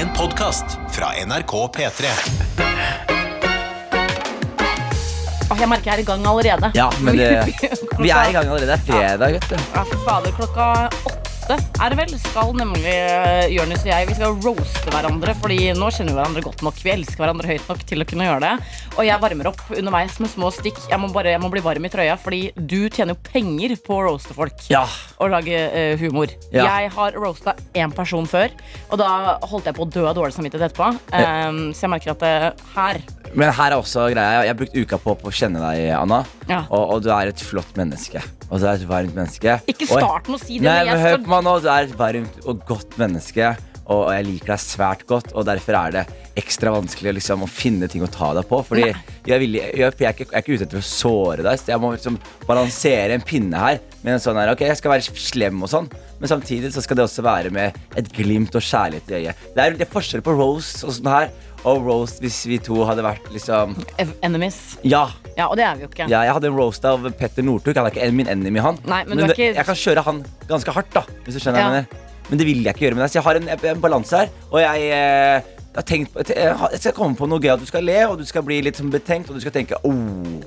En podkast fra NRK P3. Åh, jeg merker jeg er i gang allerede. Ja, men det, vi er i gang allerede. Det er fredag, vet du. Ja, for fader, klokka åtte er det vel, skal nemlig uh, Jonis og jeg Vi skal roaste hverandre, Fordi nå kjenner vi hverandre godt nok. Vi elsker hverandre høyt nok til å kunne gjøre det. Og jeg varmer opp underveis med små stikk. Jeg må bare jeg må bli varm i trøya, fordi du tjener jo penger på å roaste folk. Ja. Og lage uh, humor. Ja. Jeg har roasta én person før, og da holdt jeg på å dø av dårlig samvittighet etterpå. Um, så jeg merker at det, her Men her er også greia. Jeg har brukt uka på, på å kjenne deg, Anna. Ja. Og, og du er et flott menneske. Og du er et varmt menneske. Ikke start med å si det, Nei, men men hør på meg nå. Du er et varmt og godt menneske. Og, og jeg liker deg svært godt, og derfor er det ekstra vanskelig liksom, å finne ting å ta deg på. Fordi jeg, er jeg, jeg, er ikke, jeg er ikke ute etter å såre deg, så jeg må liksom balansere en pinne her. Med en sånn her, ok, Jeg skal være slem og sånn, men samtidig så skal det også være med et glimt og kjærlighet i øyet. Det er, det er forskjell på Rose og sånn her, og roast hvis vi to hadde vært liksom Enemies. Ja. Ja, og det er vi jo ikke. Ja, jeg hadde en roast av Petter Northug. Han er ikke min enemy, han. Nei, men du er ikke- jeg kan kjøre han ganske hardt, da. Hvis du skjønner Ja. Men det vil jeg ikke gjøre med deg. Så jeg har en, en balanse her. Og jeg, eh, tenkt jeg, skal komme på noe gøy. At du skal le, og du skal bli litt sånn betenkt, og du skal tenke oh.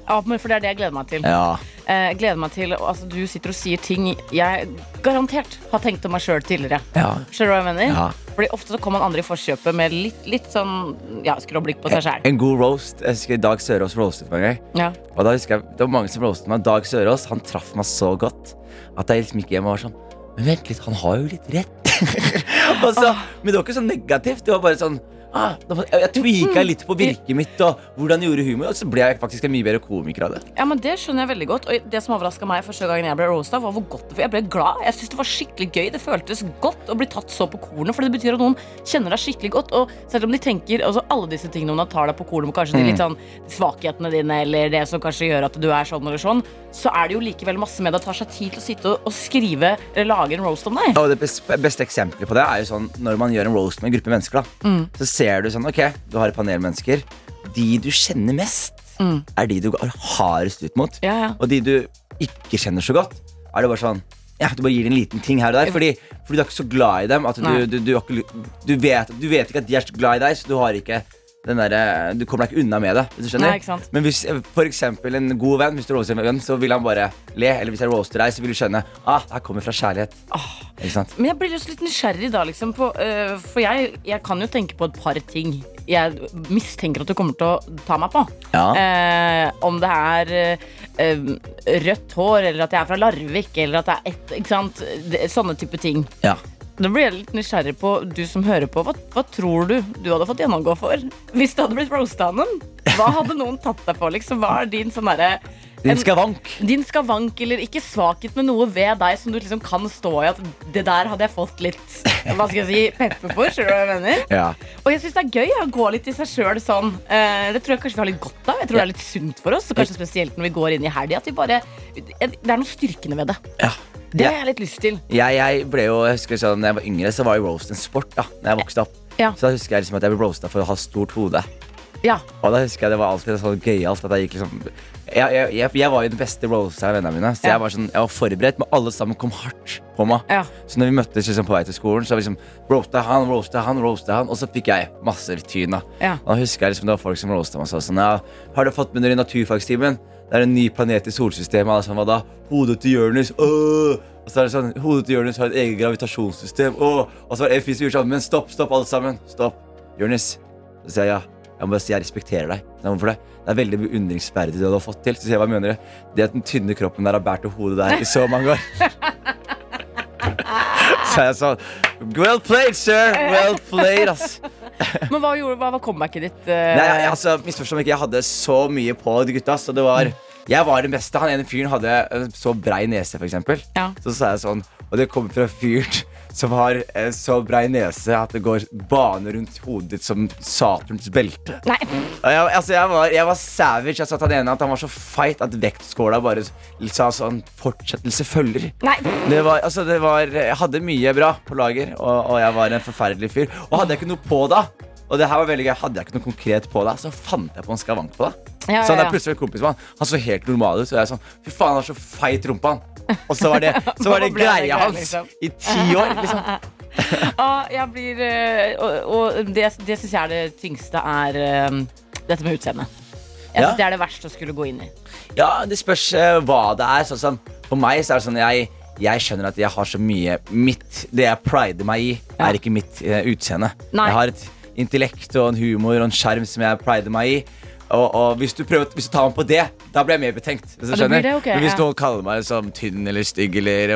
Ja, for det er det jeg gleder meg til. Ja. Eh, jeg gleder meg til altså, Du sitter og sier ting jeg garantert har tenkt om meg sjøl tidligere. ja. Skjønner du hva jeg mener? Ja. Fordi Ofte så kommer man andre i forkjøpet med litt, litt sånn ja, skråblikk på seg sjæl. En god roast. Jeg husker Dag Sørås roastet meg. Ja. Og da husker jeg, Det var mange som roastet meg. Dag Sørås han traff meg så godt at jeg liksom gikk hjem og var sånn Men vent litt, han har jo litt rett. så, men det var ikke så negativt. Det var bare sånn ah, Jeg, tweaka mm. litt på virket mitt og hvordan jeg gjorde humor, og så ble jeg faktisk en mye bedre komiker av det. ja, men Det skjønner jeg veldig godt. Og det som overraska meg første gangen jeg ble roasta, var hvor godt det var. Jeg ble glad. Jeg synes det var skikkelig gøy. Det føltes godt å bli tatt så på kornet, for det betyr at noen kjenner deg skikkelig godt. Og selv om de tenker altså alle disse tingene noen tar deg på kornet kanskje de litt sånn svakhetene dine, eller det som kanskje gjør at du er sånn eller sånn, så er det jo likevel masse med det tar seg tid til å sitte og, og skrive eller lage en roast om deg. Og det beste eksempelet på det er jo sånn når man gjør en roast med en gruppe mennesker. da Så ser du sånn, ok, du har et panel mennesker. De du kjenner mest, er de du går hardest ut mot. Ja, ja. Og de du ikke kjenner så godt, er det bare sånn ja, Du bare gir en liten ting her og der. Fordi, fordi du er ikke så glad i dem. At du, du, du, du, vet, du vet ikke at de er så glad i deg, så du har ikke den derre- du kommer deg ikke unna med det. Hvis Nei. Men hvis for eksempel en god venn Hvis du roaster en venn, så vil han bare le. Eller hvis jeg roaster deg, så vil du skjønne Ah, det her kommer fra kjærlighet. Sant? Men jeg blir litt nysgjerrig da, liksom, på, uh, for jeg, jeg kan jo tenke på et par ting jeg mistenker at du kommer til å ta meg på. Ja. Eh, om det er eh, rødt hår, eller at jeg er fra Larvik, eller at det er et Sånne type ting. Ja. Da blir jeg litt nysgjerrig på, du som hører på, hva, hva tror du du hadde fått gjennomgå for? Hvis du hadde blitt roasta av noen? Hva hadde noen tatt deg på, liksom? Hva er din sånn derre Din skavank. din skavank eller ikke svakhet, men noe ved deg som du liksom kan stå i at det der hadde jeg fått litt hva skal jeg si, pepper for. Skjønner du hva jeg mener? Ja. Og jeg syns det er gøy å gå litt i seg sjøl sånn. Eh, det tror jeg kanskje vi har litt godt av. Jeg tror det er litt sunt for oss. Og kanskje spesielt når vi går inn i helga. Det er noe styrkende ved det. ja. Det har jeg litt lyst til. Jeg, jeg ble jo, jeg husker sånn, når jeg var yngre, så var jo roast en sport. da Når jeg vokste opp Ja. Så da husker jeg liksom at jeg ble roasta for å ha stort hode. Ja. Og da husker jeg det var alltid sånn gøyalt at jeg gikk liksom jeg, jeg, jeg, jeg var jo den beste roasteren av vennene mine. Så Ja. jeg var sånn, jeg var forberedt, men alle sammen kom hardt på meg. Ja. Så når vi møttes liksom på vei til skolen, så var vi liksom roasta han, roasta han, roasta han. Og så fikk jeg masse tyn. da Ja. Og da husker jeg liksom det var folk som roasta meg og sa sånn ja, Har du fått med dere naturfagstimen? Det er en ny planet i solsystemet. Alle sammen var da? Hodet til Jonis. Og så er det sånn, Hodet til Jonis har et eget gravitasjonssystem. Åh! Og så var det en fyr som gjorde sånn, men stopp, stopp, alle sammen. Stopp. Jonis. Så sier jeg ja. Jeg må bare si jeg respekterer deg. Hvorfor det? Det er veldig beundringsverdig det du har fått til. Så sier jeg hva mener? Det at den tynne kroppen der har båret hodet der i så mange år. Så jeg sånn Well played, sir! Well played, ass. Men hva, gjorde, hva var comebacket ditt? Uh... Nei, altså, misforstå meg ikke, jeg hadde så mye på de gutta. Så det var Jeg var den beste. Han ene fyren hadde så brei nese, eksempel. Ja. Så sa jeg sånn Og det kommer fra fyren som har eh, så brei nese at det går bane rundt hodet ditt som Saturns belte. Nei. Og jeg, altså, jeg, var, jeg var savage. Jeg sa til han ene at han var så feit at vektskåla bare sa sånn Fortsettelse følger. Nei. Det var, altså, det var, jeg hadde mye bra på lager, og, og jeg var en forferdelig fyr. Og hadde jeg ikke noe på da, og det her var veldig gøy, hadde jeg ikke noe konkret på deg, så fant jeg på en skavank på deg. Ja, Så han er plutselig en kompis med han. Han så helt normal ut. Og jeg er sånn, fy faen, han har så feit rumpe, han. Og så var det, så var det greia hans liksom. i ti år. Liksom. Ah, blir eh, Og, og det, det syns jeg er det tyngste, er eh, dette med utseendet. Jeg Ja. Det er det verste å skulle gå inn i. Ja, det spørs uh, hva det er. Sånn sånn, for meg så er det sånn jeg, jeg skjønner at jeg har så mye mitt, Det jeg prider meg i, Ja. er ikke mitt uh, utseende. Nei. Jeg har et intellekt og en humor og en sjarm som jeg prider meg i. Og, og hvis, du prøver, hvis du tar meg på det, da blir jeg mer betenkt. Hvis du det det, Men hvis ja. kaller meg liksom, tynn eller stygg eller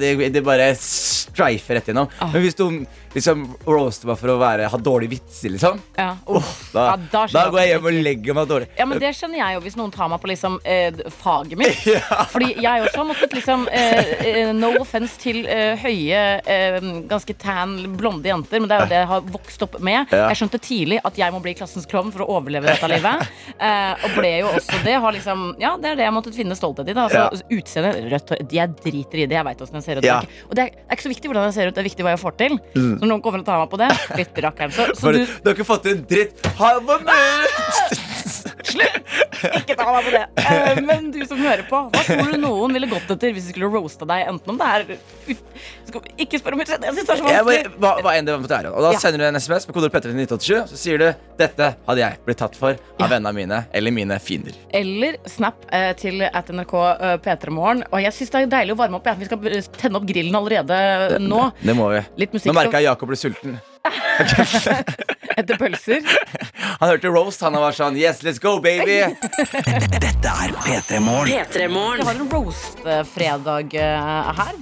det, det bare streifer rett gjennom. Ah. Men hvis du liksom roaster meg for å være, ha dårlige vitser, liksom, Ja, Oh, da, Ja, da da, går jeg hjem og legger meg dårlig. Ja, men Det skjønner jeg jo hvis noen tar meg på liksom eh, faget mitt. Fordi jeg også har måttet liksom eh, eh, No offense til eh, høye, eh, ganske tan, blonde jenter, men det er jo det jeg har vokst opp med. Ja. Jeg skjønte tidlig at jeg må bli klassens klovn for å overleve dette livet. Eh, og ble jo også det. Har liksom, ja, det er det jeg måtte finne stolthet i. Da. Ja. Altså, Utseende, rødt hår Jeg driter i det. Jeg veit åssen jeg ser ut. Ja. Og det er, det er ikke så viktig hvordan jeg ser ut, det er viktig hva jeg får til. Så når noen kommer og tar meg på det, fytti rakkeren. Så, så du du har ikke fått til en dritt. Ha hva med? Ikke ta meg på det. Eh, men du som hører på, hva tror du noen ville gått etter hvis de skulle roasta deg? Enten om det er Ikke spør om jeg synes det er så vanskelig. hva, hva enn det måtte være. Og da sender du en SMS med koder Petter til 1987, så sier du dette hadde jeg blitt tatt for av vennene mine eller mine fiender. Eller Snap eh, til at NRK eh, P3morgen. Og jeg syns det er deilig å varme opp. Ja. Vi skal tenne opp grillen allerede nå. Det må vi. Litt musikk Nå merka jeg Jakob ble sulten. etter pølser. Han hørte roast, han var sånn Yes, let's go, baby! Dette er P3 Morgen. Vi P3morgen. har en roast-fredag eh, her.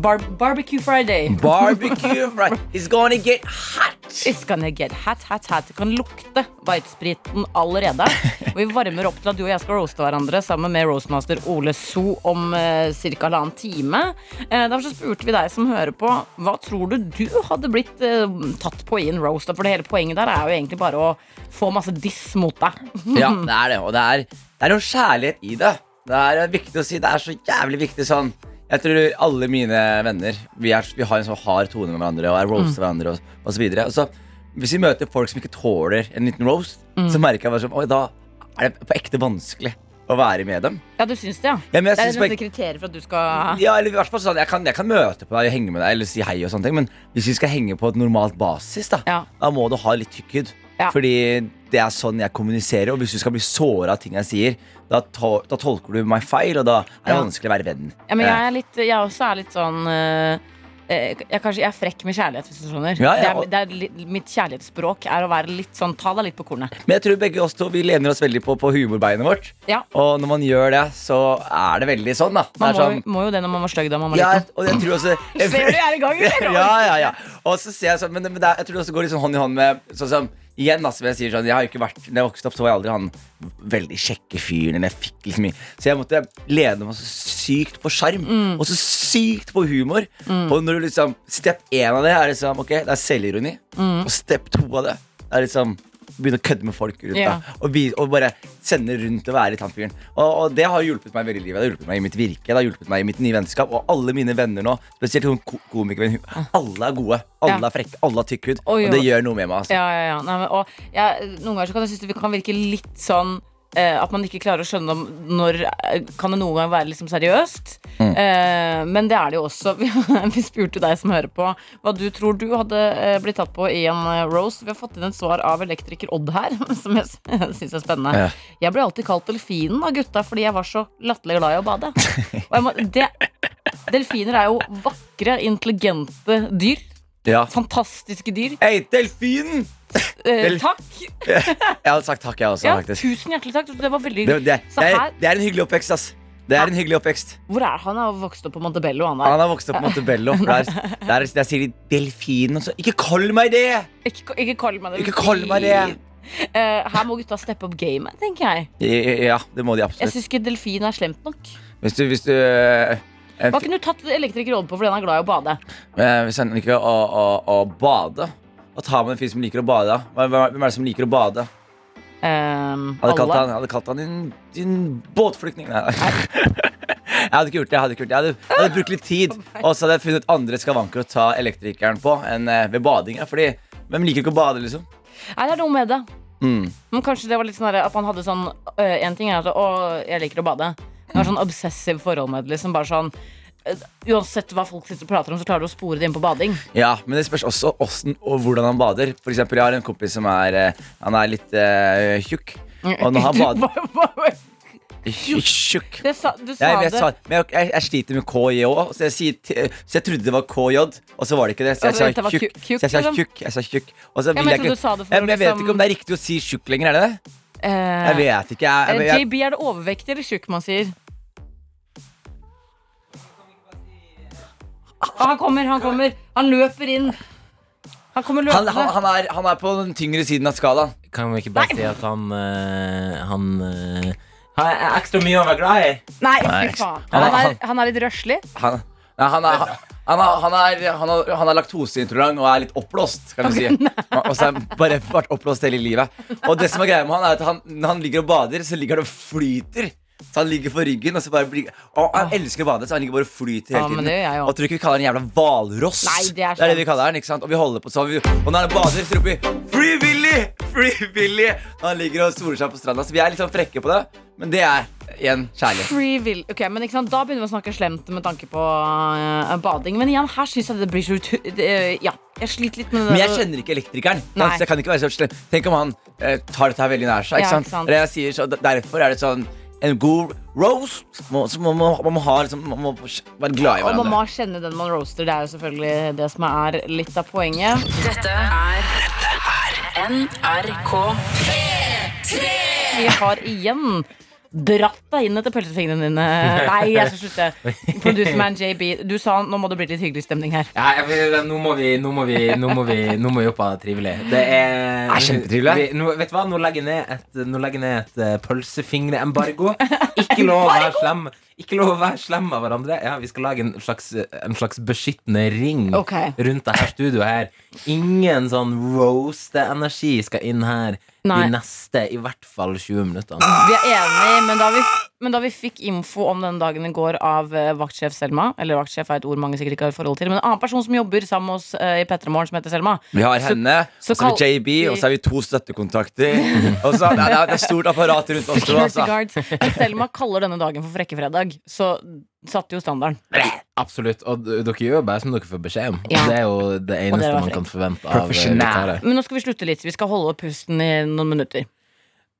Bar barbecue Friday. Barbecue Friday. It's gonna get hot! It's gonna get hat, hat, hat. Det kan lukte whitespriten allerede. Og vi varmer opp til at du og jeg skal roaste hverandre sammen med roastmaster Ole So om eh, ca. halvannen time. Eh, derfor så spurte vi deg som hører på, hva tror du du hadde blitt eh, tatt på i en roast? For det hele poenget der er jo egentlig bare å få masse diss mot deg. Ja, det er det. Og det er, det er noe kjærlighet i det. Det er viktig å si. Det er så jævlig viktig sånn Jeg tror alle mine venner Vi, er, vi har en sånn hard tone med hverandre og er roaster hverandre og, og så videre. Og så, hvis vi møter folk som ikke tåler en liten roast, så merker jeg bare sånn da er det på ekte vanskelig å være med dem. Ja, du syns det, ja? Ja, men jeg det er synes et kriterium for at du skal Ja, eller i hvert fall sånn jeg kan, jeg kan møte på deg, og henge med deg eller si hei, og sånne ting men hvis vi skal henge på et normalt basis, da, Ja. da må du ha litt tykk hud. Ja. Fordi det er sånn jeg kommuniserer, og hvis du skal bli såra av ting jeg sier, da, to, da tolker du meg feil, og da er det Ja. vanskelig å være venn. Ja, men jeg er litt Jeg også er litt sånn eh, jeg, kanskje, jeg er frekk med kjærlighet, hvis du skjønner. Ja, ja, Det er, det er mitt kjærlighetsspråk er å være litt sånn Ta deg litt på kornet. Men jeg tror begge oss to vi lener oss veldig på, på humorbeinet vårt. Ja. Og når man gjør det, så er det veldig sånn, da. Man må, sånn, må jo det når man var stygg da man var ja, liten. og jeg tror også Ser du jeg er i gang, eller? ja, ja, ja. Og så ser jeg sånn, men, men det, er- jeg tror det også går litt sånn hånd i hånd med Sånn som Igjen, da, som jeg sier sånn Jeg har ikke vært Når jeg vokste opp, så var jeg aldri han veldig kjekke fyren. Jeg fikk liksom mye Så jeg måtte lene meg så sykt på sjarm. Mm. Og så sykt på humor. Og når du liksom Step én av det er liksom Ok, det er selvironi. Mm. Og step to av det er liksom Begynne å kødde med folk rundt Ja. deg. Og, og bare sende rundt og være litt han fyren. Og, og det har hjulpet meg veldig i livet. Det har hjulpet meg i mitt virke, det har hjulpet meg i mitt nye vennskap. Og alle mine venner nå, spesielt ko komikere, alle er gode. Alle er frekke, alle har tykk hud. Og det gjør noe med meg. Altså. Ja, ja, ja. Nei, men, og noen ganger så kan jeg synes det kan virke litt sånn at man ikke klarer å skjønne om når eh, Kan det noen gang være liksom seriøst? Mm. Eh, men det er det jo også. Vi, spurte deg som hører på, hva du tror du hadde eh, blitt tatt på i en rose roast. Vi har fått inn et svar av elektriker Odd her, som jeg syns er spennende. Ja. Jeg ble alltid kalt delfinen av gutta fordi jeg var så latterlig glad i å bade. Må, det, delfiner er jo vakre, intelligente dyr. Ja. Fantastiske dyr. Hei, delfinen! Eh, Del- takk. Jeg hadde sagt takk, jeg også, Ja, faktisk. tusen hjertelig takk. Det var veldig Det, det, Så det, er, her- det er en hyggelig oppvekst, ass. Det er en hyggelig oppvekst. Hvor er han? Han har vokst opp på Montebello. Han. Han har vokst opp på Montebello. Der, der, der sier de 'delfin' og så Ikke kall meg det! Ikke, ikke kall meg det. Ikke kall meg det. Uh, her må gutta steppe opp gamet, tenker jeg. Ja, det må de absolutt Jeg syns ikke delfin er slemt nok. Hvis du, hvis du eh, Hva kunne du tatt elektriker Odd på fordi han er glad i å bade? eh, Hvis han liker å, å, å bade Hva tar man en fyr som liker å bade? Hvem hvem er det som liker å bade? Um, Jeg hadde kalt alle. han, jeg hadde kalt han din, din båtflyktning. Nei. Jeg hadde ikke gjort det. Jeg hadde, ikke gjort det. Jeg hadde, jeg hadde brukt litt tid, og så hadde jeg funnet andre skavanker å ta elektrikeren på enn eh, ved badinga. Fordi hvem liker ikke å bade, liksom? Nei, det er noe med det. Mm. Men kanskje det var litt sånn der at man hadde sånn øh, En ting er at å, jeg liker å bade. Jeg har sånn obsessive forhold med det. Liksom bare sånn eh, Uansett hva folk sitter og prater om, så klarer du å spore det inn på bading. Ja, men det spørs også åssen og hvordan han bader. For eksempel, jeg har en kompis som er eh, Han er litt eh, tjukk. Og når han bader Tjukk. Det sa, du sa Jeg, det. sa- men jeg, jeg, jeg sliter med KJ òg, så, jeg sier t- så jeg trodde det var KJ, og så var det ikke det. Så jeg Altså, sa var tjukk. Så jeg sa liksom? tjukk. Jeg sa tjukk. Og så Ja, vil men jeg jeg trodde ikke sa det for Ja, å Jeg vet liksom- ikke om det er riktig å si tjukk lenger, er det det? Eh, Jeg vet ikke. Jeg, eh, jeg, jeg, JB, er det overvektig eller tjukk man sier? Ah, Han kommer, han kommer. Han løper inn. Han kommer han, løpende. han, han, er, han er på den tyngre siden av skalaen. Kan vi ikke bare si at han eh, Han er har ekstra mye å være glad i? Nei, Nei. fy faen. Han er litt røslig. Han, nei, han, er, han, han, er, han, er, han, er, han er laktoseintolerant og er litt oppblåst, kan du si. Og så har han bare vært oppblåst hele livet. Og det som er greia med han, er at han, når han ligger og bader, så ligger han og flyter. Så han ligger på ryggen, og så bare blir Og han elsker å bade, så han ligger bare og flyter hele tiden. jo. og tror du ikke vi kaller han jævla hvalross. Det det er det vi kaller han, ikke sant? Og vi holder på sånn. Og når han bader, så roper vi 'Free Willy! Free Willy!' Han ligger og soler seg på stranda. Så vi er litt sånn frekke på det, men det er igjen kjærlighet. Free Willy. Ok, men ikke sant? Da begynner vi å snakke slemt med tanke på uh, bading. Men igjen, her syns jeg det blir så ut... Uh, ja, jeg sliter litt med det. Men jeg kjenner ikke elektrikeren. Nei. Så jeg kan ikke være så slem. Tenk om han uh, tar dette her veldig nær seg. Ikke Ja, sant? ikke sant. Jeg sier så, derfor er det sånn En god så må, må, man må ha liksom, Man må være glad i hverandre. Og man må kjenne den man roaster. Det er jo selvfølgelig det som er litt av poenget. Dette er NRK. Vi har igjen dratt deg inn etter pølsefingrene dine. Nei, jeg skal slutte. Producerman JB, du sa nå må det bli litt hyggelig stemning her. Ja, jeg, nå må vi Nå må vi Nå må vi, nå må vi opp av trivelig. Det er er kjempetrivelig. Nå, vet du hva? Nå legger jeg ned et, nå legger ned et eh, pølsefingreembargo. Ikke lov å være slem Ikke lov å være slem av hverandre. Ja, Vi skal lage en slags, en slags beskyttende ring okay. rundt dette studioet her. Ingen sånn roaste-energi skal inn her Nei. de neste i hvert fall 20 minuttene. Vi er enige, men da vi, men da vi fikk info om den dagen i går av eh, vaktsjef Selma Eller vaktsjef er et ord mange sikkert ikke har forhold til, men en annen person som jobber sammen med oss eh, i Morgen, som heter Selma. Vi har henne, så og så har vi JB, og så har vi to støttekontakter. Og så, det, er, det er stort apparat rundt oss. Security Altså. guards. Men Selma kaller denne dagen for Frekkefredag, så satte jo standarden. Absolutt. Og dere gjør bare som dere får beskjed om. Ja. Det er jo det eneste det man kan forvente av gitarer. Men nå skal vi slutte litt. Vi skal holde opp pusten i noen minutter.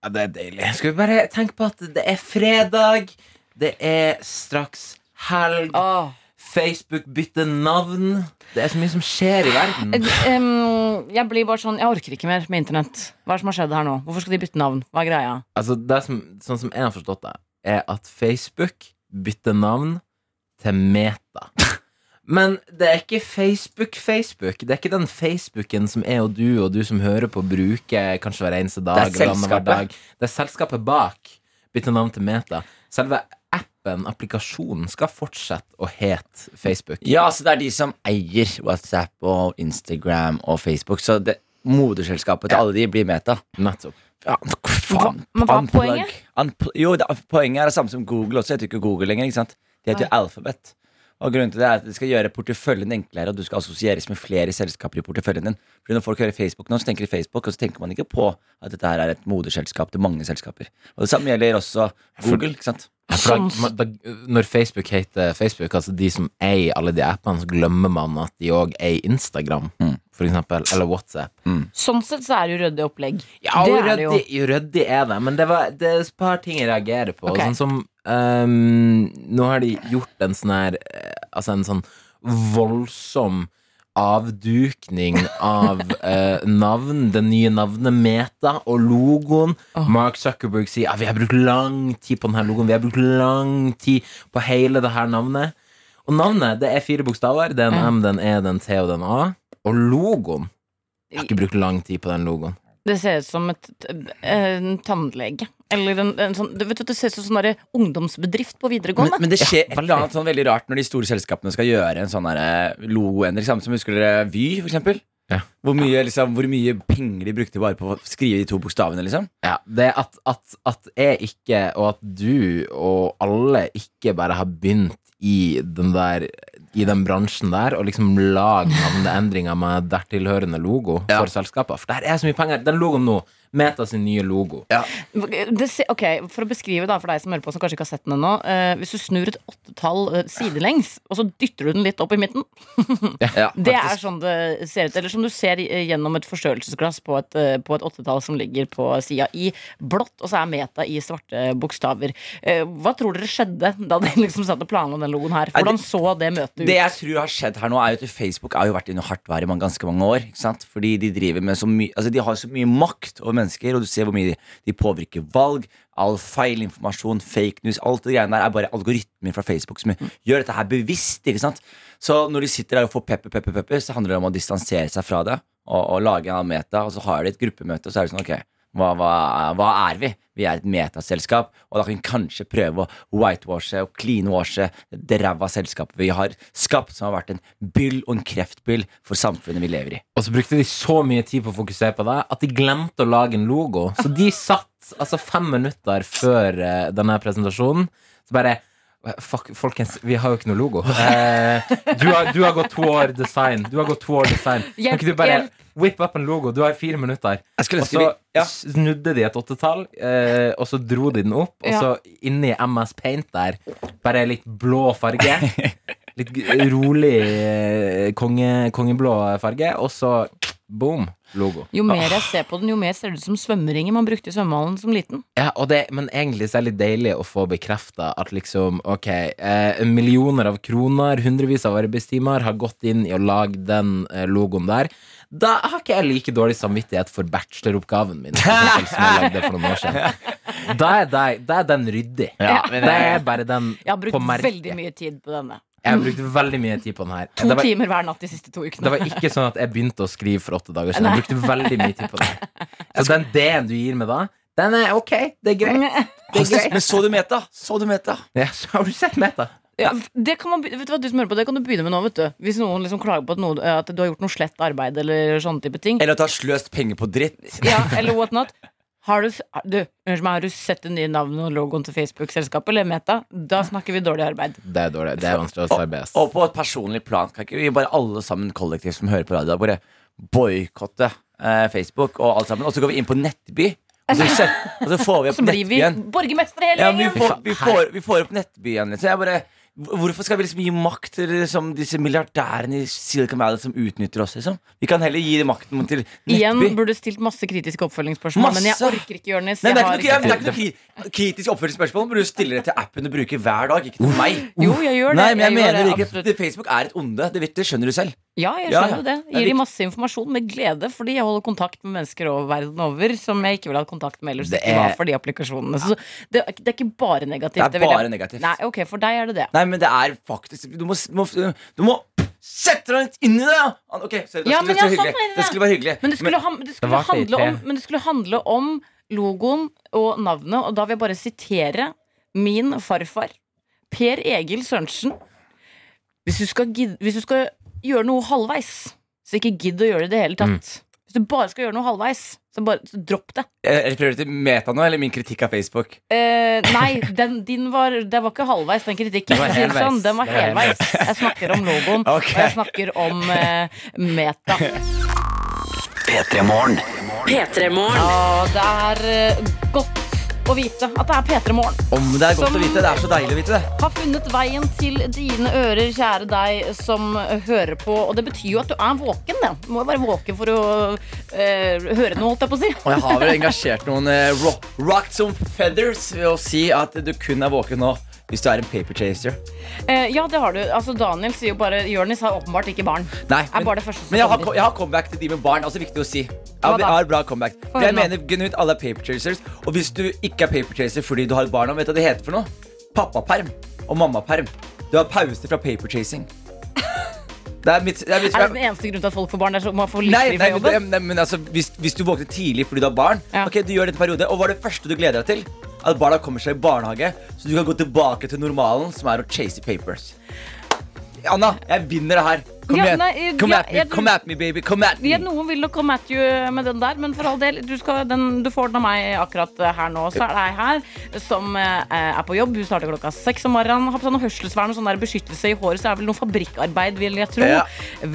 Ja, det er deilig. Skal vi bare tenke på at det er fredag, det er straks helg, Åh. Facebook bytter navn. Det er så mye som skjer i verden. Um, jeg blir bare sånn, jeg orker ikke mer med internett. Hva er det som har skjedd her nå? Hvorfor skal de bytte navn? Hva er greia? Altså, det som, sånn som jeg har forstått det, er at Facebook bytter navn til Meta. Men det er ikke Facebook-Facebook. Det er ikke den Facebooken som jeg og du og du som hører på, bruker kanskje hver eneste dag. Det er selskapet. dag. Det er selskapet bak. Bytter navn til Meta. Selve appen, applikasjonen, skal fortsette å hete Facebook. Ja, så det er de som eier WhatsApp og Instagram og Facebook. Så det, moderselskapet til alle de blir Meta. Nettopp. Ja, faen. Men hva er poenget? Unplug. jo, det, poenget er det samme som Google også. heter jo ikke Google lenger. ikke sant? Det heter jo Alphabet. Og grunnen til det er at det skal gjøre porteføljen enklere, og du skal assosieres med flere selskaper i porteføljen din. Fordi Når folk hører Facebook nå, så tenker de Facebook, og så tenker man ikke på at dette her er et moderselskap til mange selskaper. Og Det samme gjelder også Google. ikke sant? For Sånn- da, da, når Facebook heter Facebook, altså de som eier alle de appene, så glemmer man at de òg eier Instagram, Mm. for eksempel, eller WhatsApp. Sånn sett så er det jo ryddig opplegg. Ja, det og er det jo. ryddig, ryddig er det, men det, var, det er et par ting jeg reagerer på. Okay. Sånn som ehm, Nå har de gjort en sånn her eh, Altså en sånn voldsom avdukning av eh, navn, det nye navnet Meta og logoen. Oh. Mark Zuckerberg sier ja, vi har brukt lang tid på denne logoen. Vi har brukt lang tid på hele det her navnet. Og navnet det er fire bokstaver. Det er en M, er E, er T og er A. Og logoen Jeg har ikke brukt lang tid på den logoen. Det ser ut som et, en tannlege. Eller en, en sånn vet du, det ser ut som sånn ungdomsbedrift på videregående. men det skjer et eller annet sånn veldig rart når de store selskapene skal gjøre en sånn logoendring. Samme som husker dere Vy, for eksempel? Ja. Hvor, mye, liksom, hvor mye penger de brukte bare på å skrive de to bokstavene, liksom. Ja, det at, at, at jeg ikke, og at du og alle ikke bare har begynt i den der i den bransjen der og liksom lage navneendringer med dertilhørende logo Ja. for selskaper. For der er så mye penger. Den logoen nå Meta sin nye logo. Det ok, For å beskrive da, for deg som hører på som kanskje ikke har sett den ennå. Eh, hvis du snur et åttetall eh, sidelengs, og så dytter du den litt opp i midten Ja, Det er sånn det ser ut. Eller som du ser gjennom et forstørrelsesglass på et, eh, på et åttetall som ligger på sida i blått, og så er meta i svarte bokstaver. Eh, Hva tror dere skjedde da de liksom satt og planla den logoen her? Hvordan så det møtet ut? Det jeg tror har skjedd her nå, er jo at Facebook har jo vært noe hardt vær i ganske mange år. Ikke sant? Fordi de driver med så mye Altså de har så mye makt over mennesker, og du ser hvor mye de, de påvirker valg. All feilinformasjon, fake news, alt det greiene der er bare algoritmer fra Facebook som gjør dette her bevisst. ikke sant? Så når de sitter der og får pepper, pepper, pepper, så handler det om å distansere seg fra det og, og lage en meta, og så har de et gruppemøte, og så er det sånn ok hva, hva, hva er vi? Vi er et metaselskap, og da kan vi kanskje prøve å whitewashe og cleanwashe det ræva selskapet vi har skapt, som har vært en byll og en kreftbyll for samfunnet vi lever i. Og så brukte de så mye tid på å fokusere på det at de glemte å lage en logo. Så de satt altså fem minutter før eh, denne presentasjonen. Så bare Fuck, folkens, vi har jo ikke noe logo. Eh, du, har, du har gått to år design. Du har gått to år design. Kan ikke du bare. Whip up en logo? Du har fire minutter. Og så vi ja. snudde de et åttetall, eh, og så dro de den opp. Og Ja. så inni MS Paint der, bare litt blå farge. Litt rolig eh, konge, kongeblå farge, og så boom, logo. Jo mer jeg ser på den, jo mer ser det ut som svømmeringer man brukte i svømmehallen som liten. Ja, og det, Men egentlig så er det litt deilig å få bekrefta at liksom, ok, eh, millioner av kroner, hundrevis av arbeidstimer har gått inn i å lage den eh, logoen der. Da har ikke jeg like dårlig samvittighet for bacheloroppgaven min. eksempel, Som jeg lagde for noen år siden Da er, det, da er den ryddig. Ja, men det er bare den Jeg har brukt på merket. veldig mye tid på denne. Jeg har brukt veldig mye tid på den her. To Det var, timer hver natt de siste to det var ikke sånn at jeg begynte å skrive for åtte dager siden. Jeg brukte veldig mye tid på den. her. Så den D-en du gir meg da, den er ok. Det er greit. Det er greit. Men så du meta? Så du meta? Ja, så har du sett Meta? Ja, det kan man, vet du hva, du som hører på, det kan du begynne med nå. vet du Hvis noen liksom klager på at, noe, at du har gjort noe slett arbeid, eller sånne type ting. Eller at du har sløst penger på dritt? Ja, eller what not. Har du, du, meg, har du sett det nye navnet og logoen til Facebook-selskapet, eller Meta? Da snakker vi dårlig arbeid. Det er dårlig. Det er vanskelig å arbeide. ass. Og på et personlig plan, kan ikke vi bare alle sammen kollektivt som hører på radio, bare boikotte eh, Facebook og alt sammen, og så går vi inn på Nettby, og så, og så får vi opp Nettbyen. så blir vi borgermestere hele Ja, vi får, vi får, vi får opp Nettbyen. Så jeg bare Hvorfor skal vi liksom gi makt til liksom, disse milliardærene i Silicon Valley som utnytter oss? Liksom? Vi kan heller gi makten til Nettby. Igjen burde stilt masse kritiske oppfølgingsspørsmål, men jeg orker ikke, Jonis. Det det er ikke- noe kritiske kritisk oppfølgingsspørsmål, men du stille det til appen du bruker hver dag, ikke til meg. Jo, jeg gjør det. Nei, men jeg, jeg mener det, ikke Facebook er et onde. Det, vet, det skjønner du selv. Ja, jeg Ja, skjønner ja. jo det. Det er Gir de masse informasjon med glede, fordi jeg holder kontakt med mennesker over verden over som jeg ikke ville hatt kontakt med ellers. Det Det ikke var er- for de applikasjonene. Så det, er- det er ikke bare negativt. Det er bare jeg- negativt. Nei, ok, for deg er det det. Nei, men det er faktisk Du må, må, du må sette deg inn i det! da. Ok, sorry, det Ja, skulle, men det skulle sånn er det. Det skulle være hyggelig. Men det skulle, det handle, om, men det skulle handle om logoen og navnet, og da vil jeg bare sitere min farfar, Per Egil Sørensen. Hvis du skal, gidde, hvis du skal gjøre noe halvveis, så ikke gidd å gjøre det i det hele tatt. Hvis du bare skal gjøre noe halvveis, så bare så dropp det. Jeg prøver du til Meta nå, eller min kritikk av Facebook? Eh, nei, den, din var, det var ikke halvveis, den kritikken. var si det helveis. Sånn. Den var helveis. Jeg snakker om logoen, okay. og jeg snakker om eh, meta. P3 Morgen. P3morgen. Ja, det er eh, godt å vite at det er P3 Morgen. Om det er godt å vite. Det er så deilig å vite det. Har funnet veien til dine ører, kjære deg som hører på. Og det betyr jo at du er våken, det. Du må jo være våken for å eh, høre noe, holdt jeg på å si. Og jeg har vel engasjert noen uh, rock, rocked some feathers ved å si at du kun er våken nå hvis du er en paper chaser. Eh, ja, det har du. Altså, Daniel sier jo bare Jonis har åpenbart ikke barn. Nei, det men jeg har, jeg har comeback til de med barn. Altså viktig å si. Jeg har, jeg har bra comeback. For jeg mener genuint alle er paper chasers. Og hvis du ikke er paper chaser fordi du har et barn, vet du hva det heter for noe? Pappaperm og mammaperm. Du har pause fra paper chasing. Det er mitt, det er mitt Er det den eneste grunnen til at folk får barn? Er så man får Nei, nei, men, nei, men altså, hvis, hvis du våkner tidlig fordi du har barn, Ja. Ok, du gjør dette periode, og hva er det første du gleder deg til? At barna kommer seg i barnehage, så du kan gå tilbake til normalen, som er å chase papers. Anna, jeg vinner det her. Kom Ja, igjen. nei, Come ja, at me, jeg- come at me, baby. Come at me. Ja, noen vil nok come at you med den der, men for all del, du, skal, den, du får den av meg akkurat eh, her nå. Så er det ei her som eh, er på jobb. Hun starter klokka seks om morgenen. Har på seg noe hørselsvern og sånn der beskyttelse i håret, så er det vel noe fabrikkarbeid, vil jeg tro.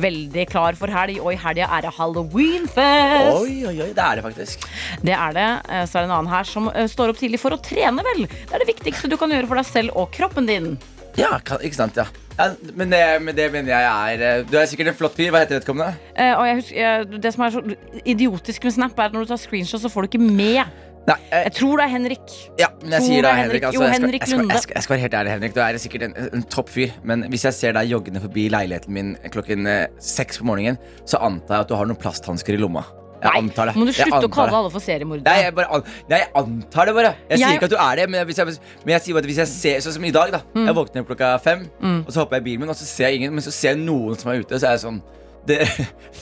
Veldig klar for helg, og i helga er det halloweenfest. Oi, oi, oi, det er det faktisk. Det er det. Eh, Så er det en annen her som eh, står opp tidlig for å trene, vel. Det er det viktigste du kan gjøre for deg selv og kroppen din. Ja, kan, ikke sant, ja. ja men, det, men det mener jeg er eh, Du er sikkert en flott fyr. Hva heter vedkommende? Eh, og jeg husker, det som er så idiotisk med Snap, er at når du tar screenshot, så får du ikke med. Nei, eh, Jeg tror det er Henrik. ja, men jeg tror sier det er Henrik. Altså, Jo, jeg, skal, Henrik jeg, skal, jeg, skal, jeg skal være helt ærlig, Henrik. Du er sikkert en, en topp fyr. Men hvis jeg ser deg joggende forbi leiligheten min klokken eh, seks på morgenen, så antar jeg at du har noen plasthansker i lomma. Jeg Nei, antar det. Må du slutte å kalle alle for Nei seriemordere? jeg, bare, nei, jeg antar det bare. Jeg, sier Jeg- ikke at du er det, men jeg, hvis jeg, men jeg sier at hvis jeg ser Sånn som i dag, da. Mm. Jeg våkner klokka fem, og så hopper jeg i bilen min, og så ser jeg ingen, men så ser jeg noen som er ute, så er jeg sånn dere,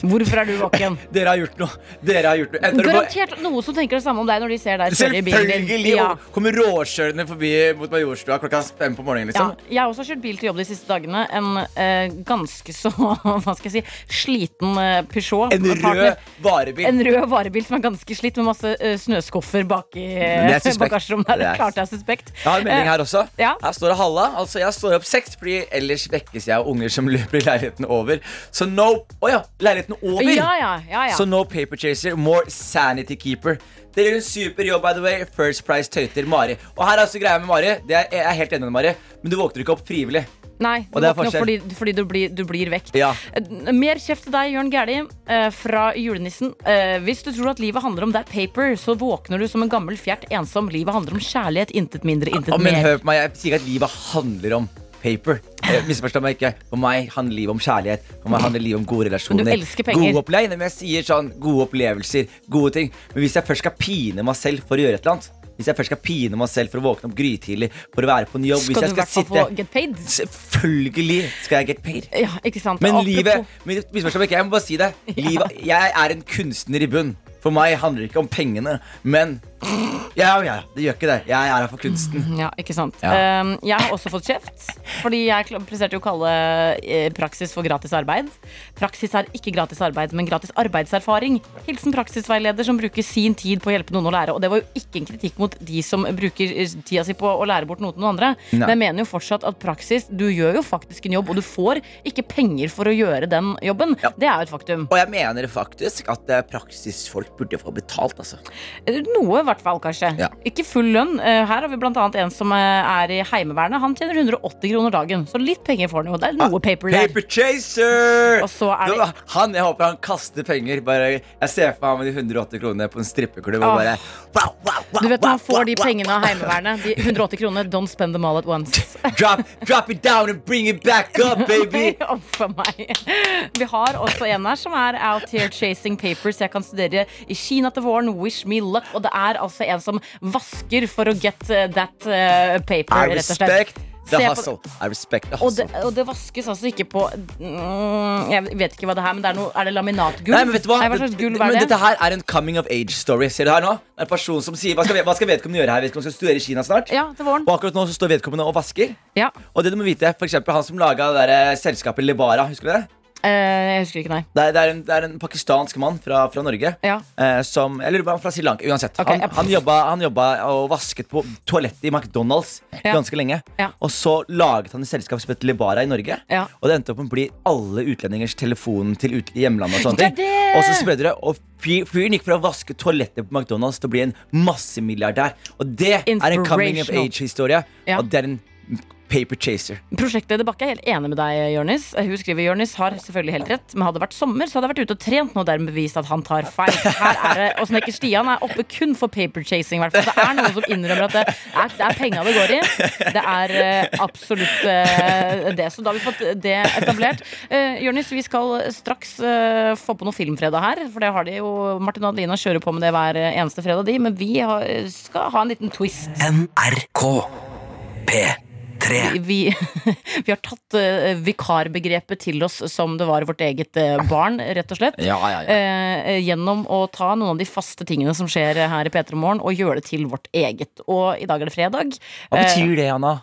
Hvorfor er du våken? dere har gjort noe. Dere har gjort noe. Garantert noen som tenker det samme om deg når de ser deg kjøre i bilen. Selvfølgelig! Ja. Kommer råkjørende forbi mot Majorstua klokka fem på morgenen. Ja, liksom jeg har også kjørt bil til jobb de siste dagene. En eh, ganske så hva skal jeg si, sliten eh, Peugeot. En rød varebil. En rød varebil som er ganske slitt, med masse eh, snøskuffer bak i det uh, bagasjerommet. Det Det er klart det er suspekt. Jeg har en melding her også. ja. Her står det Halla. Altså, jeg står opp seks, fordi ellers vekkes jeg av unger som løper i leiligheten over. Så no Å ja, leiligheten over! Ja, ja, ja, ja. Så no paper chaser, more sanity keeper. Dere gjør en super jobb, by the way. First Price tøyter Mari. Og her er altså greia med Mari. Det er, jeg er helt enig med Mari, men du våkner ikke opp frivillig. Nei, du er våkner opp fordi, fordi du, blir, du blir vekt. Ja. Eh, Mer kjeft til deg, Jørn Gæli, eh, fra julenissen. Eh, Hvis du tror at livet handler om er paper, så våkner du som en gammel fjert ensom. Livet handler om kjærlighet, intet mindre, intet mer. men hør på meg, jeg sier ikke at livet handler om paper. Eh, Misforstå meg ikke. For meg handler livet om kjærlighet. For meg handler livet om gode relasjoner. Men du elsker penger. Gode opplegg, men jeg sier sånn, gode opplevelser, gode ting. Men hvis jeg først skal pine meg selv for å gjøre et eller annet Hvis jeg først skal pine meg selv for å våkne opp grytidlig, for å være på en jobb Skal du i hvert fall få get paid? Selvfølgelig skal jeg get paid. Ja, ikke sant? Men Apropos- livet men meg jeg må bare si det. Livet, jeg er en kunstner i bunn. For meg handler det ikke om pengene, men Ja, ja, det gjør ikke det. Jeg er her for kunsten. Ja, ikke sant. Ja. Um, jeg har også fått kjeft, fordi jeg kl- presterte jo å kalle eh, praksis for gratis arbeid. Praksis er ikke gratis arbeid, men gratis arbeidserfaring. Hilsen praksisveileder som bruker sin tid på å hjelpe noen å lære. Og det var jo ikke en kritikk mot de som bruker eh, tida si på å lære bort noe til noen andre. Nei. Men jeg mener jo fortsatt at praksis, du gjør jo faktisk en jobb, og du får ikke penger for å gjøre den jobben. Ja. Det er jo et faktum. Og jeg mener faktisk at eh, praksisfolk burde få betalt, altså. Noe, i hvert fall, kanskje. Ja. Ikke full lønn. Eh, Her har vi annet en som eh, er i Heimevernet. Han tjener 180 kroner dagen, så litt penger får han jo. Det er noe paper der. Paper chaser! Er det- Han, Jeg håper han kaster penger. Bare, jeg ser for meg med de 180 kronene på en strippeklubb. Og bare, wow, wow, wow, Du vet når han får de pengene av Heimevernet, de 180 kronene, don't spend them all at once. Drop, drop it down and bring it back up, baby! Vi har også en her som er out here chasing papers. Jeg kan studere i Kina til våren. Wish me luck. Og det er altså en som vasker for å get uh, that uh, paper, I respect the hustle. I respect the Og det, hustle. og det vaskes altså ikke på mm, Jeg vet ikke hva det er, men det er, noe, er det laminatgulv? Nei, men vet du hva? Nei, hva slags gulv er det? dette her er en coming of age story. Ser du her nå? Det er en person som sier Hva skal, hva skal vedkommende gjøre her? Vedkommende skal studere i Kina snart. Ja, til våren. Og akkurat nå så står vedkommende og vasker. Ja. Og det du må vite, for eksempel han som laga eh, selskapet Levara, Husker du det? Eh, jeg husker ikke, nei. Det er, det er, en, det er en pakistansk mann fra, fra Norge. Ja. Eh, som, eller fra Sri Lanka, uansett. Okay, han, han, jobba, han jobba og vasket på toalettet i McDonald's Ja. ganske lenge. Ja. Og så laget han et selskap som het Lebara i Norge. Ja. Og det endte opp med å bli alle utlendingers telefon til ut, hjemlandet. Og sånne ting! Og så spredde det. Og fyren gikk fra å vaske toalettet på McDonald's til å bli en massemilliardær. Og det er en coming of age-historie. Og det er en paper chaser. Prosjektleder Bakke er helt enig med deg, Jørnis. Hun skriver Jørnis har selvfølgelig helt rett, men hadde det vært sommer, så hadde jeg vært ute og trent nå dermed bevist at han tar feil. Her er det, Og Snekker Stian er oppe kun for paper chasing, i hvert fall. Det er noen som innrømmer at det er, det er penga det går i. Det er uh, absolutt uh, det. Så da har vi fått det etablert. Uh, Jørnis, vi skal straks uh, få på noe Filmfredag her, for det har de jo Martin og Adelina kjører på med det hver eneste fredag, de, men vi har, skal ha en liten twist. NRK P3 vi, vi har tatt uh, vikarbegrepet til oss som det var vårt eget uh, barn, rett og slett. Ja, ja, ja. Uh, gjennom å ta noen av de faste tingene som skjer her i P3 Morgen, og gjøre det til vårt eget. Og i dag er det fredag. Hva betyr det, Anna?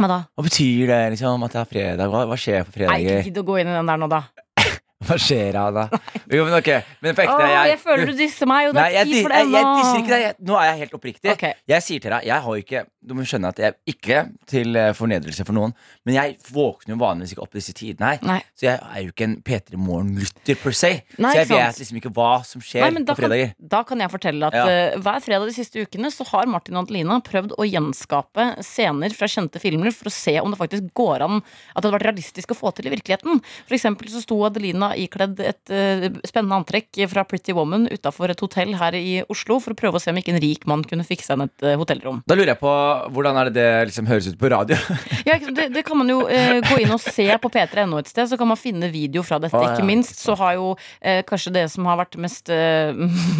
Hva da? Hva betyr det liksom at det er fredag? Hva, hva skjer på Nei, fredager? gidd å gå inn i den der nå, da. Hva skjer Anna? Jo, men ok, men på ekte Åh, jeg, jeg føler du disser meg, og det er tid for jeg, det jeg nå. disser ikke deg. Nå er jeg helt oppriktig. Okay. Jeg sier til deg, jeg har jo ikke Du må skjønne at jeg ikke til eh, fornedrelse for noen, men jeg våkner jo vanligvis ikke opp disse tidene her. Nei. Så jeg er jo ikke en P3 Morgen-lytter per se. Nei, så jeg vet liksom ikke hva som skjer Nei, på fredager. Kan, da kan jeg fortelle at Ja. uh, hver fredag de siste ukene så har Martin og Adelina prøvd å gjenskape scener fra kjente filmer for å se om det faktisk går an at det hadde vært realistisk å få til i virkeligheten. For eksempel så sto Adelina ikledd et uh, spennende antrekk fra Pretty Woman utafor et hotell her i Oslo for å prøve å se om ikke en rik mann kunne fikse henne et uh, hotellrom. Da lurer jeg på hvordan er det det liksom høres ut på radio? Ja, det, det kan man jo eh, gå inn og se på p3.no et sted, så kan man finne video fra dette. Ah, ja, Ikke minst så har jo eh, kanskje det som har vært mest eh,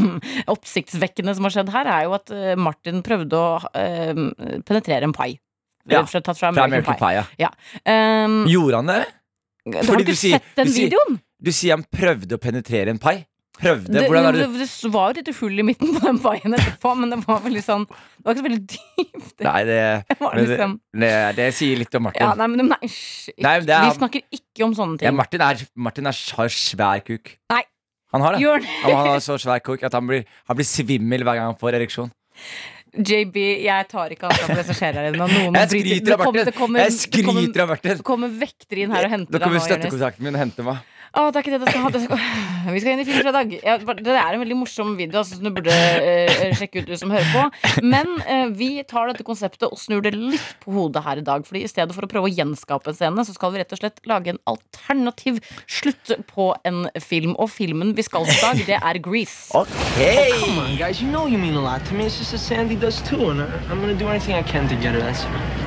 oppsiktsvekkende som har skjedd her, er jo at eh, Martin prøvde å eh, penetrere en pai. Ja, Fra, fra Fra American, American Pie. Ja. Um, Gjorde han det? du har fordi ikke du sier- sett den du sier- videoen? Du sier han prøvde å penetrere en pai. Prøvde? Det, Hvordan er det, det? det var jo et hull i midten på den paien etterpå, men det var veldig sånn Det var ikke så veldig dypt. Nei, det, liksom det, det sier litt om Martin. ja, Nei, men nei, hysj, Nei, er- Vi snakker ikke om sånne Ja, ting. Martin, er, Martin er, har svær kuk. Nei. Han har det. Han han har så svær kuk at han blir, han blir svimmel hver gang han får ereksjon. JB, jeg tar ikke for det som skjer her inne. Jeg skryter av det kommer- Martin! det kommer- det kommer- Martin! Det kommer vektere inn her og henter deg. Da kommer støttekontakten min og henter meg. Å, det er ikke det det skal ha. Det skal... Vi skal inn i Filmfredag. Ja, det er en veldig morsom video altså, som du burde uh, sjekke ut, du som hører på. Men uh, vi tar dette konseptet og snur det litt på hodet her i dag. Fordi i stedet for å prøve å gjenskape en scene, så skal vi rett og slett lage en alternativ slutt på en film. Og filmen vi skal til i dag, det er Grease. Ok! Come on, guys. You know you mean a lot to me. It's just as Sandy does too, and I'm gonna do anything I can to get her. That's Sandy.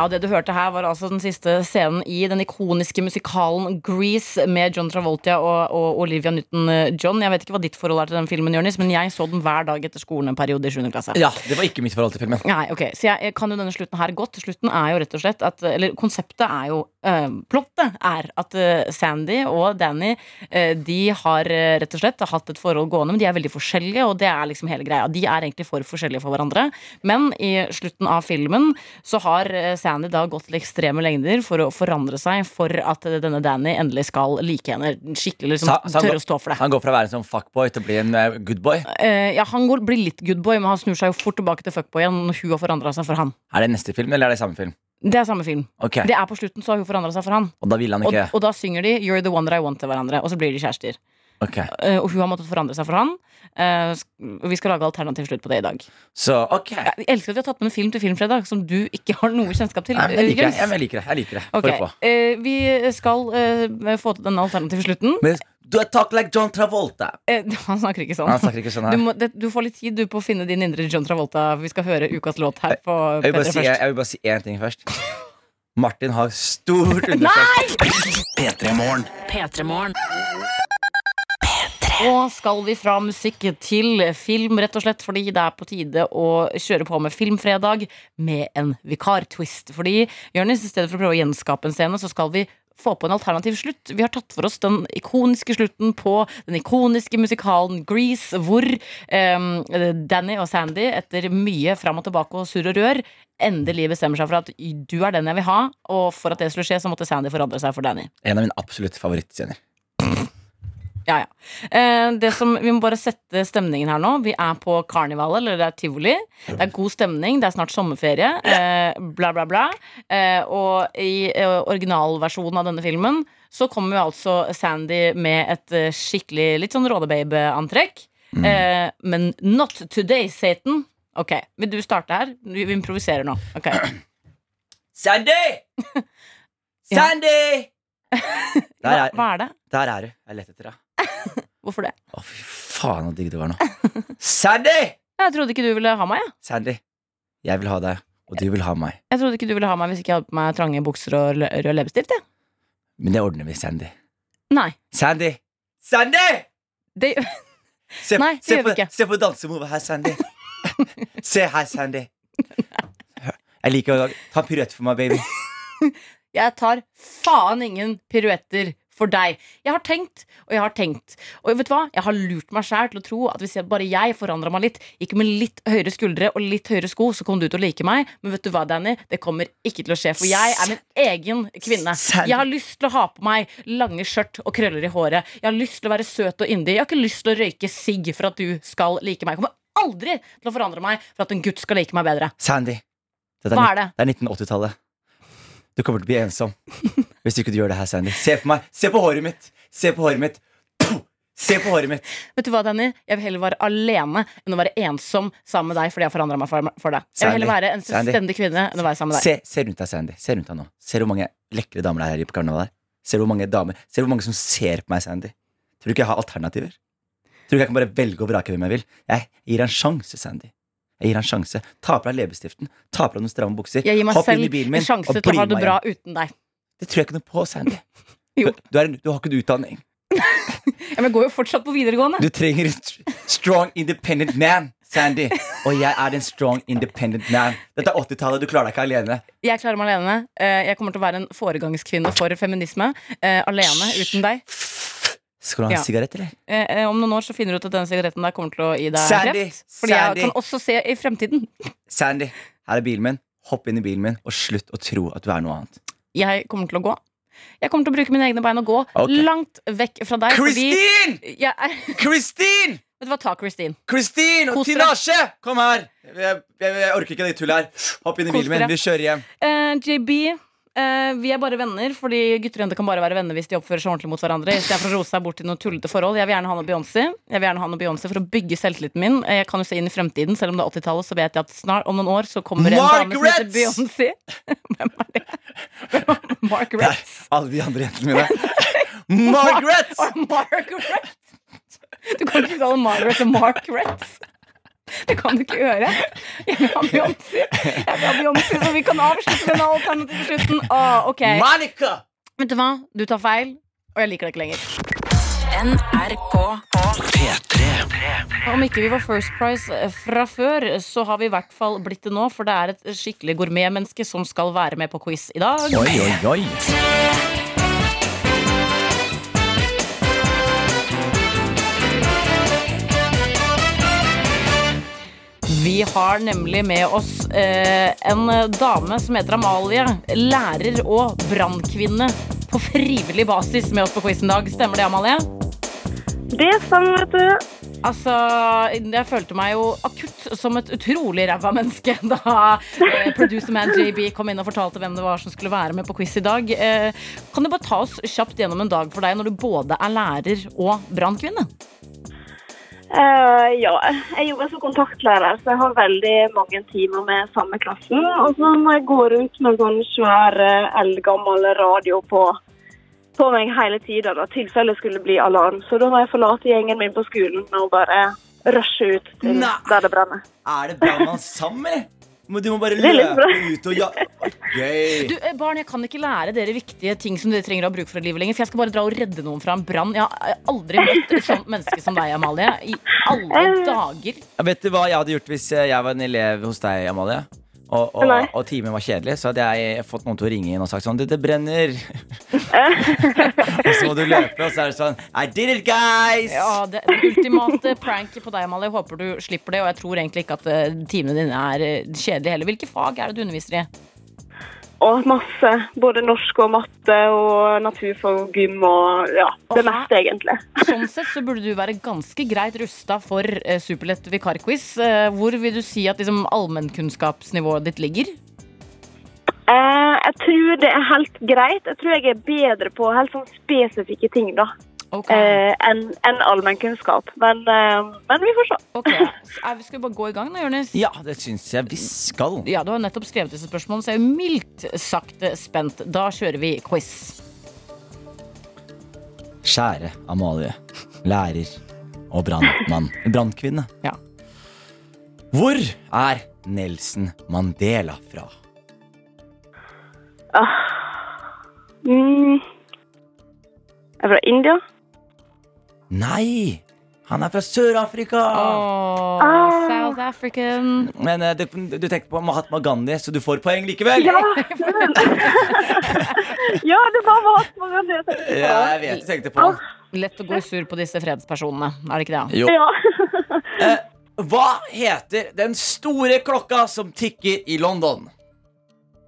Ja, og Det du hørte her, var altså den siste scenen i den ikoniske musikalen Grease med John Travolta og, og Olivia Newton-John. Jeg vet ikke hva ditt forhold er til den filmen, Jørnis, men jeg så den hver dag etter skolen en periode i 7. klasse. Ja, det var ikke mitt forhold til filmen. Nei, ok, Så jeg, jeg kan jo denne slutten her godt. Slutten er jo rett og slett at Eller konseptet er jo Plottet er at øh, Sandy og Danny øh, De har rett og slett hatt et forhold gående, men de er veldig forskjellige, og det er liksom hele greia. De er egentlig for forskjellige for hverandre, men i slutten av filmen så har Sandy da gått til ekstreme lengder for å forandre seg for at denne Danny endelig skal like henne. Skikkelig liksom Så- så tørre går- å stå for det. Han går fra å være en sånn fuckboy til å bli en goodboy good boy. Eh, ja, Han går, blir litt goodboy, men han snur seg jo fort tilbake til fuckboyen når hun har forandra seg for han. Er det neste film, eller er det samme film? Det er samme film. Okay. Det er på slutten, så har hun forandra seg for han. Og da vil han Og, ikke og da synger de 'You're the one that I want' til hverandre, og så blir de kjærester. Ok, Uh, og hun har måttet forandre seg for han. Eh, og vi skal lage alternativ slutt på det i dag. Så ok Jeg elsker at vi har tatt med en film til Filmfredag som du ikke har noe kjennskap til. Nei, jeg liker det. Jeg, jeg liker det. Jeg liker det. Okay. Eh, Vi skal eh, få til denne alternative slutten. Men du er talk like John Travolta. Eh, han snakker ikke sånn. Han snakker ikke sånn Du, må, det, du får litt tid du på å finne din indre John Travolta. Vi skal høre ukas låt her på Jeg vil bare si, jeg vil bare si én ting først. Martin har stort underskjegg. P3 Morgen. P3morgen. Og skal vi fra musikk til film, rett og slett fordi det er på tide å kjøre på med Filmfredag med en vikartwist. Fordi Jørnis, i stedet for å prøve å gjenskape en scene, så skal vi få på en alternativ slutt. Vi har tatt for oss den ikoniske slutten på den ikoniske musikalen Grease, hvor um, Danny og Sandy, etter mye fram og tilbake og surr og rør, endelig bestemmer seg for at du er den jeg vil ha, og for at det skulle skje, så måtte Sandy forandre seg for Danny. En av mine absolutt favorittscener. Ja, ja. Eh, det som, vi må bare sette stemningen her nå. Vi er på karneval, eller det er tivoli. Det er god stemning, det er snart sommerferie. Eh, bla, bla, bla. Eh, og i originalversjonen av denne filmen så kommer jo altså Sandy med et skikkelig litt sånn rådebabe-antrekk. Mm. men not today, Satan. Ok, Vil du starte her? Vi vi improviserer nå. Ok Sandy! Sandy! Der er, er det? der er du. Jeg lette etter deg. Hvorfor det? Å, fy faen, så digg det var nå. Sandy! Jeg trodde ikke du ville ha meg. Ja. Sandy, jeg vil ha deg, og du vil ha meg. Jeg trodde ikke du ville ha meg hvis ikke jeg hadde på meg trange bukser og lø- rød leppestift. jeg. Men det ordner vi, Sandy. Nei. Sandy! Sandy! Det, Se, Nei, det se, gjør vi på, ikke. se på dansemovet her, Sandy. Se her, Sandy. Jeg liker å ta piruett for meg, baby. Jeg tar faen ingen piruetter for deg. Jeg har tenkt og jeg har tenkt. Og vet du hva? Jeg har lurt meg sjæl til å tro at hvis jeg, bare jeg forandra meg litt, gikk med litt høyere skuldre og litt høyere sko, så kom du til å like meg. Men vet du hva, Danny? Det kommer ikke til å skje, for jeg er min egen kvinne. Jeg har lyst til å ha på meg lange skjørt og krøller i håret. Jeg har lyst til å være søt og yndig. Jeg har ikke lyst til å røyke sigg for at du skal like meg. Jeg kommer aldri til å forandre meg for at en gutt skal like meg bedre. Sandy. Hva er, er det? det er 1980-tallet. Du kommer til å bli ensom hvis ikke du gjør det her, Sandy. Se på meg. Se på håret mitt. Se på håret mitt. Puh! Se på håret mitt. Vet du hva, Danny? Jeg vil heller være alene enn å være ensom sammen med deg fordi jeg har forandra meg for, for deg. Jeg vil heller være en selvstendig kvinne enn å være sammen med deg. Se, se rundt deg, Sandy. Se rundt deg nå. Ser du hvor mange lekre damer det er her på karnevalet? Se Ser du hvor mange damer Ser du hvor mange som ser på meg, Sandy? Tror du ikke jeg har alternativer? Tror du ikke jeg kan bare velge og vrake hvem jeg vil? Jeg gir deg en sjanse, Sandy. Jeg gir deg en sjanse. Ta på deg leppestiften. Ta på deg noen stramme bukser. Jeg gir meg Hopp inn i bilen min en sjanse til å ha det bra uten deg. Det tror jeg ikke noe på, Sandy. Jo. Du, er, du har ikke en utdanning. Ja, men jeg går jo fortsatt på videregående. Du trenger en strong, independent man, Sandy. Og jeg er en strong, independent man. Dette er 80-tallet. Du klarer deg ikke alene. Jeg klarer meg alene. Eh, Jeg kommer til å være en foregangskvinne for feminisme. eh, Alene, uten deg. Skal du ha en Ja. sigarett, eller? Eh, Om noen år så finner du ut at denne sigaretten der kommer til å gi deg Sandy, kreft. Fordi jeg kan også se i fremtiden. Sandy, her er bilen min. Hopp inn i bilen min, og slutt å tro at du er noe annet. Jeg kommer til å gå. Jeg kommer til å bruke mine egne bein og gå okay. langt vekk fra deg. Kristin! Er, Kristin! vet du hva, ta Kristin. Kristin og Tinasje! Kom her! Jeg, jeg, jeg orker ikke det tullet her. Hopp inn i bilen min. Vi kjører hjem. Uh, JB, eh, vi er bare venner, fordi gutter og jenter kan bare være venner hvis de oppfører seg ordentlig mot hverandre. Istedenfor å rose seg bort til noen tullete forhold. Jeg vil gjerne ha noe Beyoncé. Jeg vil gjerne ha noe Beyoncé for å bygge selvtilliten min. Eh, Jeg kan jo se inn i fremtiden, selv om det er 80-tallet, så vet jeg at snart om noen år så kommer en dame som heter Beyoncé. Hvem er det? Margaret. Alle de andre jentene mine. Margaret! Margaret! Du kan ikke kalle Margaret og Margaret. Det kan du ikke gjøre. Jeg vil ha Beyoncé, Jeg vil ha Beyoncé, så vi kan avslutte denne alternative slutten. Åh, ok. Monica! Vet du hva? Du tar feil, og jeg liker deg ikke lenger. NRK Om ikke vi var First Price eh, fra før, så har vi i hvert fall blitt det nå, for det er et skikkelig gourmetmenneske som skal være med på quiz i dag. Oi, oi, oi. Vi har nemlig med oss eh, en dame som heter Amalie. Lærer og brannkvinne på frivillig basis med oss på quizen i dag. Stemmer det, Amalie? Det stemmer, vet du. Altså, jeg følte meg jo akutt som et utrolig ræva menneske da eh, producer man JB kom inn og fortalte hvem det var som skulle være med på quiz i dag. Eh, kan du bare ta oss kjapt gjennom en dag for deg når du både er lærer og brannkvinne? Eh, ja, jeg jobber som kontaktlærer, så jeg har veldig mange timer med samme klassen. Og så må jeg gå rundt med sånn svær, eh, eldgammel radio på, på meg hele tida, da, tilfelle skulle bli alarm. Så da må jeg forlate gjengen min på skolen og bare rushe ut til Nei. der det brenner. Er det brannmann sammen, eller? Men Du må bare løpe ut og ja... Gøy. Du, eh, barn, jeg kan ikke lære dere viktige ting som dere trenger å ha bruk for i livet lenger. For jeg skal bare dra og redde noen fra en brann. Jeg har aldri møtt et sånt menneske som deg, Amalie. I alle dager. Eh. Vet du hva jeg hadde gjort hvis eh, jeg var en elev hos deg, Amalie? Og, og, og timen var kjedelig, så hadde jeg fått noen til å ringe inn og sagt sånn Det, brenner. og så må du løpe, og så er det sånn I did it, guys! Ja, det, det ultimate prank på deg, Amalie. Håper du slipper det. Og jeg tror egentlig ikke at eh, timene dine er eh, kjedelige heller. Hvilke fag er det du underviser i? Og masse. Både norsk og matte og naturfag og gym og ja, det meste, egentlig. Sånn sett så burde du være ganske greit rusta for eh, superlett vikarquiz. Eh, hvor vil du si at liksom, allmennkunnskapsnivået ditt ligger? Eh, jeg tror det er helt greit. Jeg tror jeg er bedre på helt sånn spesifikke ting da, Ok, eh, enn en allmennkunnskap. Men, eh, men vi får se. Okay. Vi- Skal vi bare gå i gang, da, Jonis? Ja, det syns jeg vi skal. Ja, du har nettopp skrevet disse spørsmålene, så jeg er mildt sagt spent. Da kjører vi quiz. Kjære Amalie, lærer og brannmann. Brannkvinne. Ja. Hvor er Nelson Mandela fra? Mm. Jeg er fra India. Nei, Han er fra Sør-Afrika! Ah. South African. Men uh, du, du tenkte på Mahatma Gandhi, så du får poeng likevel. Ja, ja det var Mahatma Gandhi jeg tenkte på. Ja, jeg vet du tenkte på. Lett å gå sur på disse fredspersonene, er det ikke det? Jo. Ja. uh, hva heter den store klokka som tikker i London?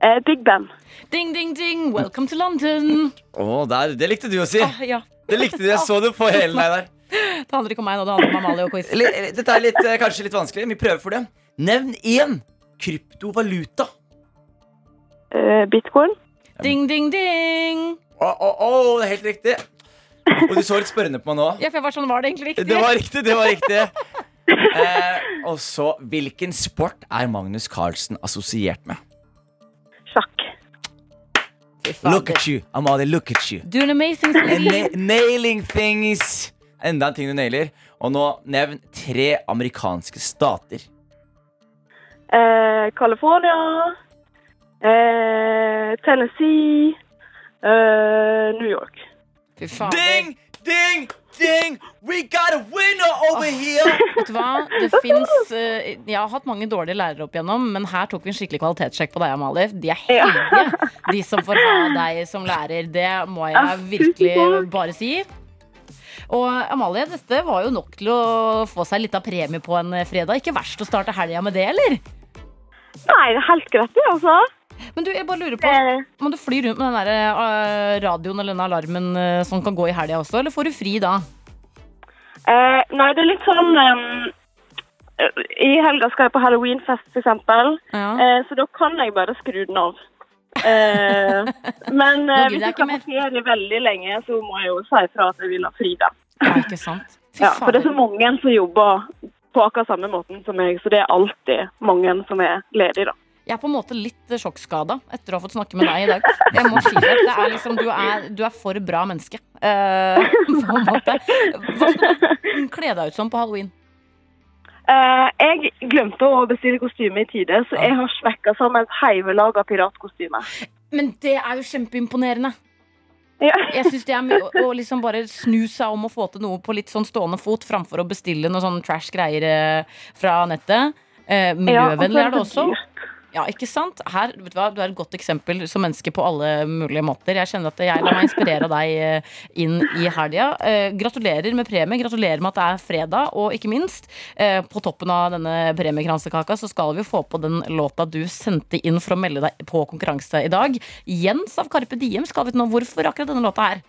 Uh, Big Ben. Ding, ding, ding, welcome to London. Oh, der, det likte du å si. Åh, ja. Det likte du, Jeg så det på hele deg der. Det handler ikke om meg nå, det handler om Amalie og quiz. Dette er litt, eh, kanskje litt vanskelig. Vi prøver for det. Nevn én kryptovaluta. Eh, Bitcoin. Ding, ding, ding. Å, å, å, det er helt riktig. Og du så litt spørrende på meg nå. Ja, for jeg var sånn, var det egentlig riktig? Det var riktig, det var riktig. Eh, og så, hvilken sport er Magnus Carlsen assosiert med? Sjakk. Fy fader. Look at you, Amalie, look at you. Do an amazing thing. na nailing things. Enda en ting du nailer. Og nå nevn tre amerikanske stater. Eh, California. Eh, Tennessee. Eh, New York. Fy fader. Ding, ding, ding! We got a winner over here! Vet du hva? Det fins eh, jeg har hatt mange dårlige lærere opp igjennom, men her tok vi en skikkelig kvalitetssjekk på deg, Amalie. De er heldige, de som får ha deg som lærer. Det må jeg virkelig bare si. Og Amalie, dette var jo nok til å få seg litt av premie på en fredag. Ikke verst å starte helga med det, eller? Nei, det er helt greit, det, altså. Men du, jeg bare lurer på, må du fly rundt med den der eh, radioen eller den alarmen eh, som kan gå i helga også, eller får du fri da? Uh, nei, det er litt sånn um, I helga skal jeg på halloweenfest, eksempel. Ja. Uh, så da kan jeg bare skru den av. Uh, men hvis jeg kan skal på ferie veldig lenge, så må jeg jo si fra at jeg vil ha fri, da. Ja, ikke sant? Ja, for det er så mange som jobber på akkurat samme måten som meg, så det er alltid mange som er ledige, da. Jeg er på en måte litt sjokkskada etter å ha fått snakke med deg i dag. Jeg må si det. det er liksom, du, er, du er for bra menneske. Uh, på en måte. Hva skal du kle deg ut som på halloween? Uh, jeg glemte å bestille kostyme i tide, så jeg har svekka sammen et heivelaga piratkostyme. Men det er jo kjempeimponerende. Ja. Jeg synes det er mye å, å liksom bare snu seg om og få til noe på litt sånn stående fot, framfor å bestille noe sånn trash greier eh, fra nettet. Uh, miljøvennlig Ja, er det også. så dyrt. Ja, ikke sant? Her, vet du hva, du er et godt eksempel som menneske på alle mulige måter. Jeg kjenner at jeg lar meg inspirere av deg eh, inn i helga. Eh, gratulerer med premie. Gratulerer med at det er fredag. Og ikke minst, eh, på toppen av denne premiekransekaka så skal vi få på den låta du sendte inn for å melde deg på konkurranse i dag. Jens av Carpe Diem skal vi til nå. Hvorfor akkurat denne låta her?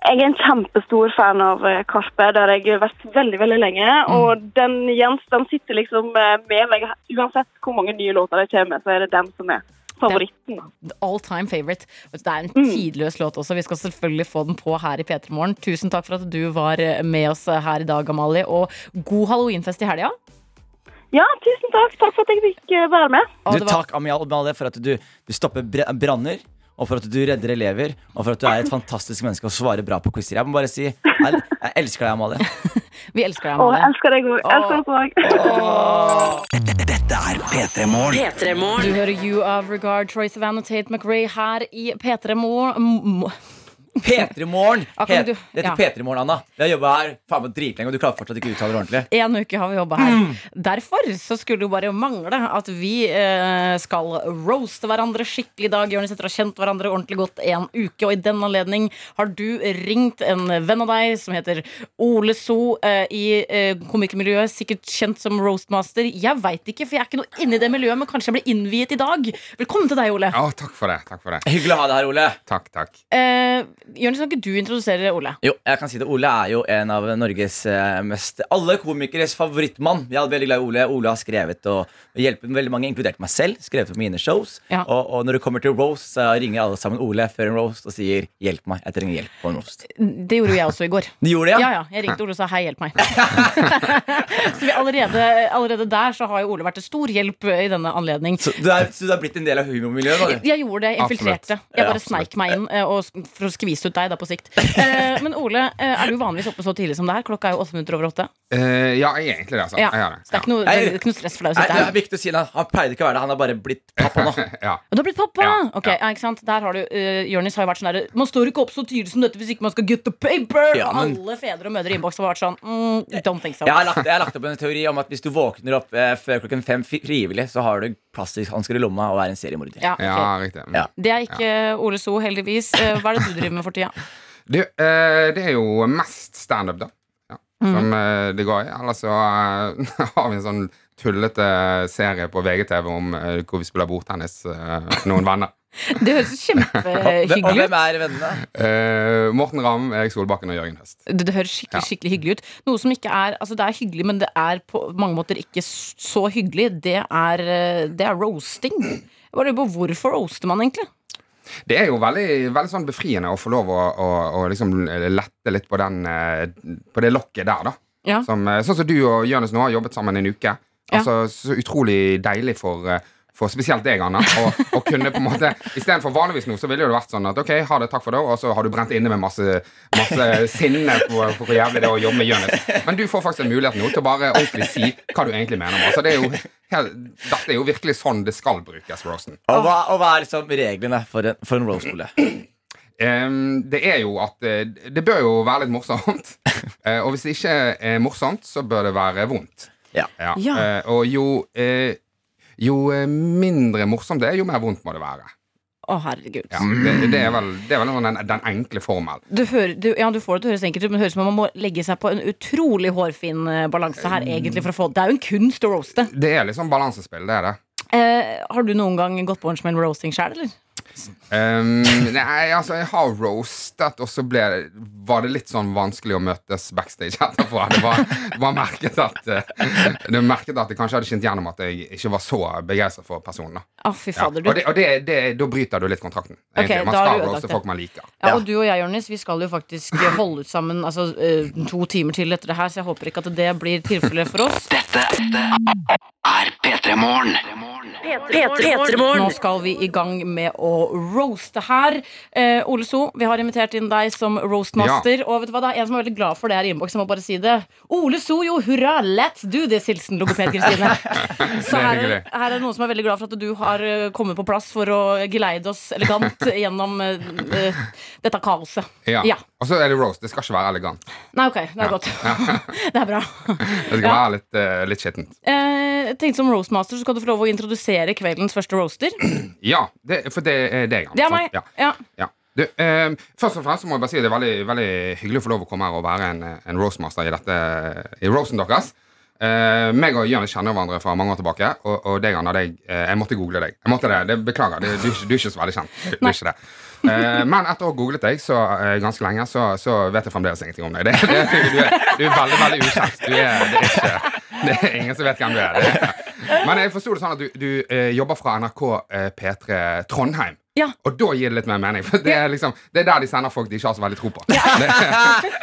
Jeg er en kjempestor fan av Karpe. Karpe, jeg har vært veldig veldig lenge. Mm. Og den Jens den sitter liksom eh, med meg. Uansett hvor mange nye låter det kommer, så er det den som er favoritten. All time favorite. Det er en Mm. tidløs låt også. Vi skal selvfølgelig få den på her i P3 Morgen. Tusen takk for at du var med oss her i dag, Amalie. Og god halloweenfest i helga. Ja, tusen takk. Takk for at jeg fikk eh, være med. Du, takk, Amalie, for at du, du stopper br- branner. Og for at du redder elever, og for at du er et fantastisk menneske og svarer bra på quizer. Jeg må bare si jeg, jeg elsker deg, Amalie. Vi elsker deg, Amalie. jeg elsker deg òg. Elsker deg òg. Dette er P3 Morgen. P3 Du hører You of Regard, Troy Savannah Tate McRae her i P3 Morgen. P3 Morgen! Det ja. heter P3 Morgen, Anna. Vi har jobba her faen meg dritlenge, og du klarer fortsatt ikke å uttale det ordentlig. En uke har vi jobba her. Derfor så skulle det jo bare mangle at vi eh, skal roaste hverandre skikkelig i dag. Jonis etter å ha kjent hverandre ordentlig godt en uke. Og i den anledning har du ringt en venn av deg som heter Ole So eh, i eh, komikermiljøet. Sikkert kjent som roastmaster. Jeg veit ikke, for jeg er ikke noe inni det miljøet, men kanskje jeg blir innviet i dag. Velkommen til deg, Ole. Ja, takk for det. takk for det Hyggelig å ha deg her, Ole. Takk, takk. Eh, Jonis, kan ikke du introdusere Ole? Jo, jeg kan si det. Ole er jo en av Norges eh, mest Alle komikeres favorittmann. Jeg er veldig glad i Ole. Ole har skrevet og hjulpet veldig mange, inkludert meg selv. Skrevet på mine shows. Ja. Og, og når det kommer til roast, så ringer alle sammen Ole før en roast og sier 'hjelp meg'. Jeg trenger hjelp på en roast. Det gjorde jo jeg også i går. De gjorde det, Ja, ja, ja. Jeg ringte Ole og sa hei, hjelp meg. så vi allerede, allerede der så har jo Ole vært til stor hjelp i denne anledning. Så du er, så du er blitt en del av humormiljøet? Jeg. Jeg gjorde det, jeg infiltrerte. Jeg bare absolutt. sneik meg inn eh, og, for å skvise skvise ut deg da på sikt. Eh, men Ole, eh, er du vanligvis oppe så tidlig som det her? Klokka er jo åtte minutter over åtte. Eh, ja, er egentlig det, altså. Ja. Jeg er det. Så det er ikke noe, det er ikke noe stress for deg å Nei, sitte det er her. viktig å si det. Han pleide ikke å være det. Han har bare blitt pappa nå. ja. Og du har blitt pappa! Ja, Ok, ja. ikke sant? Der har du uh, Jonis har jo vært sånn der Man står ikke opp så tidlig som dette hvis ikke man skal get the paper! Ja, men- alle fedre og mødre i innboksen har vært sånn mm, Don't think so. Jeg har, lagt, jeg har lagt opp en teori om at hvis du våkner opp eh, før klokken fem fi- frivillig, så har du plastikhansker i lomma og er en seriemorder. Ja, okay. ja, riktig. Ja. Det er ikke Ole So, heldigvis. Eh, hva er det du driver med for tida? Du, eh, det er jo mest standup, da. Ja, Mhm. som mm. det går i. Eller så har vi en sånn tullete serie på VGTV om hvor vi spiller bordtennis, noen venner. Det høres Og kjempehyggelig hvem er vennene? Uh, Morten Ramm, Erik Solbakken og Jørgen Høst. Det, det høres skikkelig skikkelig hyggelig ut. Noe som ikke er Altså det er hyggelig, men det er på mange måter ikke så hyggelig. Det er, eh, det er roasting. Jeg bare lurer på Hvorfor roaster man egentlig? Det er jo veldig, veldig sånn befriende å få lov å, å, å liksom lette litt på, den, eh, på det lokket der, da. Ja. Som, sånn som du og Jonis nå har jobbet sammen en uke. Altså, Så utrolig deilig for, for spesielt deg, Anna. Og, og kunne på en måte Istedenfor vanligvis nå, så ville det vært sånn at ok, ha det, takk for det, og så har du brent inne med masse, masse sinne på, på hvor jævlig det er å jobbe med Jonis. Men du får faktisk en mulighet nå til å bare ordentlig si hva du egentlig mener. Altså, det er jo helt, dette er jo virkelig sånn det skal brukes, Rosen. Og hva, og hva er liksom reglene for en, for en roast-bolle? Ehm, det er jo at eh, Det bør jo være litt morsomt. Uh, og hvis det ikke er morsomt, så bør det være vondt. Ja. Ja. Uh, og jo eh, Jo eh, mindre morsomt det er, jo mer vondt må det være. Å, herregud. Ja, det, det er vel, det er vel den, den enkle formelen. Du, hører, du, ja, du får det til å høres enkelt ut, men det høres ut som om man må legge seg på en utrolig hårfin eh, balanse her. egentlig for å få Det er jo en kunst å roaste. Det er liksom balansespill, det er det. Eh, har du noen gang gått på en smell roasting sjøl, eller? Ehm, nei, altså, jeg har roastet, og så ble, var det litt sånn vanskelig å møtes backstage etterpå. Det var, var merket at eh, Det merket at jeg kanskje hadde kjent gjennom at jeg ikke var så begeistret for personen. fy Ja. Og, det, og det, det, da bryter du litt kontrakten. Okay, man skal roaste folk man liker. Ja, og du og jeg, Jonis, vi skal jo faktisk holde ut sammen altså, eh, to timer til etter det her, så jeg håper ikke at det blir tilfellet for oss. Dette er P3 Morgen. Nå skal vi i gang med å roaste her. Eh, Ole So, vi har invitert inn deg som roastmaster. Og vet du hva, det er en som er veldig glad for det her i innboks. Jeg må bare si det. Ole So, jo, hurra, let's do this! Hilsen logoped Kristine. Så er her, her er det noen som er veldig glad for at du har eh, kommet på plass for å geleide oss elegant gjennom eh, eh, dette kaoset. Ja. Ja. Og så er det roast. Det skal ikke være elegant. Nei, ok, det er godt. det er bra. Det skal Ja. være litt, uh, litt skittent. Eh, tenkte Som roastmaster så skal du få lov å introdusere kveldens første roaster. Ja, det, for det er deg. Det er meg. Ja. Ja. Ja. Du, eh, først og fremst så må jeg bare si at det er veldig, veldig hyggelig å få lov å komme her og være en, en roastmaster i dette I rosen deres. Eh, meg og Jørn kjenner hverandre fra mange år tilbake, og, og deg, Anna, deg, eh, jeg måtte google deg. Jeg måtte det, det Beklager, det, du, du er ikke så veldig kjent. Du, du er ikke det. Eh, men etter å ha googlet deg så, eh, ganske lenge, så, så vet jeg fremdeles ingenting om deg. Det, det, du, er, du er veldig veldig ukjent. Du er, det, er ikke, det er ingen som vet hvem du er. Det, men jeg forsto det sånn at du, du eh, jobber fra NRK eh, P3 Trondheim. Ja. Og da gir det litt mer mening. For det er, liksom, det er der de sender folk de ikke har så veldig tro på.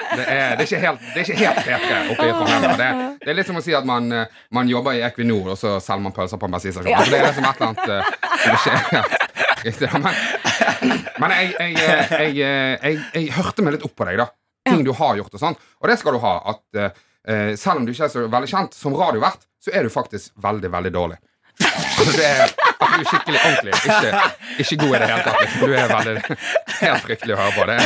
Det, det, er, det, er ikke helt, det er ikke helt P3 oppe Trondheim. Det, det er litt som å si at man, eh, man jobber i Equinor, og så selger man pølser på en bensinstasjon. Altså, det er liksom et eller annet eh, som ikke helt riktig. Men, men jeg, jeg, eh, jeg, jeg, hørte meg litt opp på deg, da. Ting du har gjort og sånn. Og det skal du ha. At selv om du ikke er så veldig kjent som radiovert, så er du faktisk veldig, veldig dårlig. Altså, det er, at du er skikkelig ordentlig. Ikke, ikke god i det hele tatt. Liksom. Du er veldig helt fryktelig å høre på. Det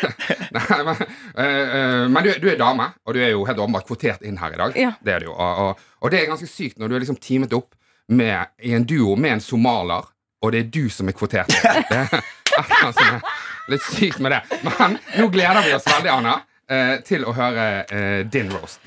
Nei, men eh, men du, du er dame, og du er jo helt åpenbart kvotert inn her i dag. Ja. Det er du jo. Og, og, og det er ganske sykt når du er liksom teamet opp med, i en duo med en somalier, og det er du som er kvotert. Det er er litt sykt med det. Men nå gleder vi oss veldig, Anna, eh, til å høre din roast.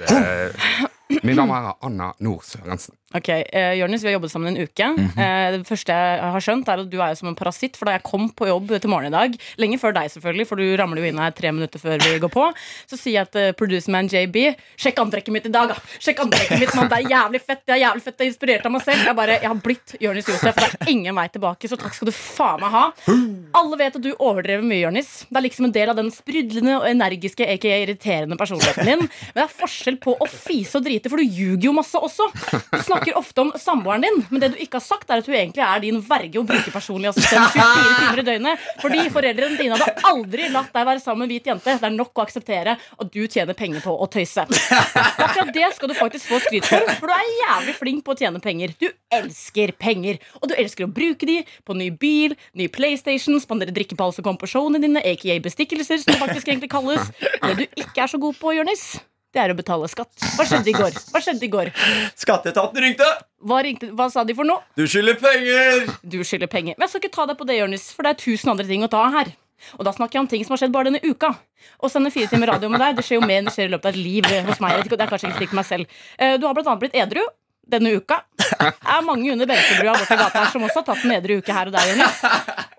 Min damer er Anna Nord Sørensen. Ok, uh, Jørnis, Vi har jobbet sammen en uke. Mm -hmm. uh, det første jeg har skjønt, er at du er jo som en parasitt. For da jeg kom på jobb til morgen i dag, lenge før deg, selvfølgelig, for du ramler jo inn her tre minutter før vi går på, så sier jeg til producerman JB Sjekk antrekket mitt i dag, da! Sjekk antrekket mitt, mann, Det er jævlig fett! Det er jævlig fett, det er inspirert av meg selv. Jeg bare, jeg har blitt Jørnis Josef. Det er ingen vei tilbake, så takk skal du faen meg ha. Alle vet at du overdrever mye, Jørnis. Det er liksom en del av den sprudlende og energiske, aka irriterende personligheten din. Men det er forskjell på å fise og drite, for du ljuger jo masse også. Du snakker ofte om samboeren din, men det du ikke har sagt, er at hun egentlig er din verge og brukerpersonlige assistent 24 timer i døgnet. Fordi foreldrene dine hadde aldri latt deg være sammen med en hvit jente. Det er nok å akseptere at du tjener penger på å tøyse. Akkurat det skal du faktisk få skryt for, for du er jævlig flink på å tjene penger. Du elsker penger, og du elsker å bruke de på ny bil, ny PlayStation, spandere drikke og kommer på showene dine, aka bestikkelser, som det faktisk egentlig kalles. Det du ikke er så god på, Jonis, det er å betale skatt. Hva skjedde i går? Hva skjedde i går? Skatteetaten ringte! Hva, ringte, hva sa de for noe? Du skylder penger! Du skylder penger. Men jeg skal ikke ta deg på det, Jonis, for det er tusen andre ting å ta her. Og da snakker jeg om ting som har skjedd bare denne uka. Å sende fire timer radio med deg, det skjer jo mer enn det skjer i løpet av et liv hos meg. Det er kanskje ikke slik meg selv. Eh, Du har blant annet blitt edru denne uka. Er mange under Bensebrua borti gata her som også har tatt en nedre uke her og der. Jenny.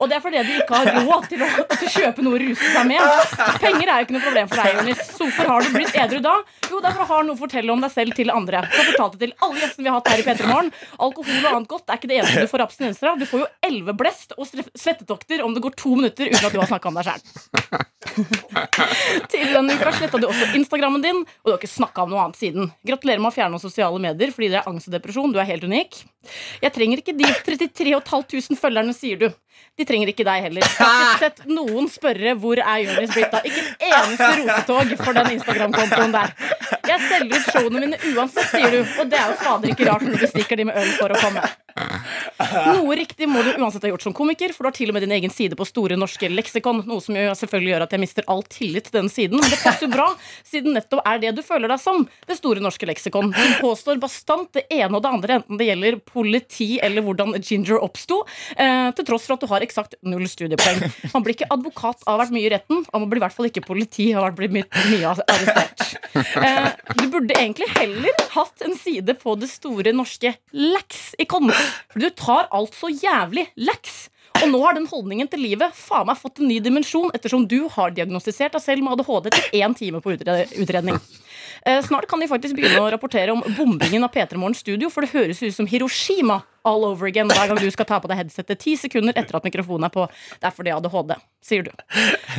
Og det er fordi de ikke har råd til å, til å kjøpe noe å ruse seg med. Penger er jo ikke noe problem for deg, Jonis. Så hvorfor har du blitt edru da? Jo, det er for å ha noe å fortelle om deg selv til andre. Du har fortalt det til alle gjestene vi har hatt her i P3 Morgen. Alkohol og annet godt er ikke det eneste du får abstinenser av. Du får jo elleve blest og svettetokter om det går to minutter uten at du har snakka om deg sjæl. Tidligere denne uka sletta du også Instagrammen din, og du har ikke snakka om noe annet siden. Gratulerer med å fjerne sosiale medier fordi dere er angst og depresjon. Du er helt unik. Jeg trenger ikke de 33 500 følgerne, sier du. De trenger ikke deg heller. Jeg har ikke sett noen spørre hvor er Jonis blitt av. Ikke en eneste rotetog for den Instagram-kontoen der. Jeg selger ut showene mine uansett, sier du. Og det er jo fader ikke rart når du bestikker de med øl for å komme. Noe riktig må du uansett ha gjort som komiker, for du har til og med din egen side på Store norske leksikon. Noe som jo selvfølgelig gjør at jeg mister all tillit til den siden. Men det passer jo bra, siden nettopp er det du føler deg som. Det Store norske leksikon. Du påstår bastant det ene og det andre, enten det gjelder politi eller hvordan Ginger oppsto, eh, til tross for at du har eksakt null studiepoeng. Man blir ikke advokat av å ha vært mye i retten, og man blir i hvert fall ikke politi av å ha vært mye, mye arrestert. Eh, du burde egentlig heller hatt en side på det store norske leksikon. For du tar alt så jævlig leks. Og nå har den holdningen til livet faen meg fått en ny dimensjon, ettersom du har diagnostisert deg selv med ADHD etter én time på utredning. Eh, Snart kan de faktisk begynne å rapportere om bombingen av P3 Morgens studio, for det høres ut som Hiroshima all over again hver gang du skal ta på deg headsetet ti sekunder etter at mikrofonen er på. Det er fordi ADHD, sier du.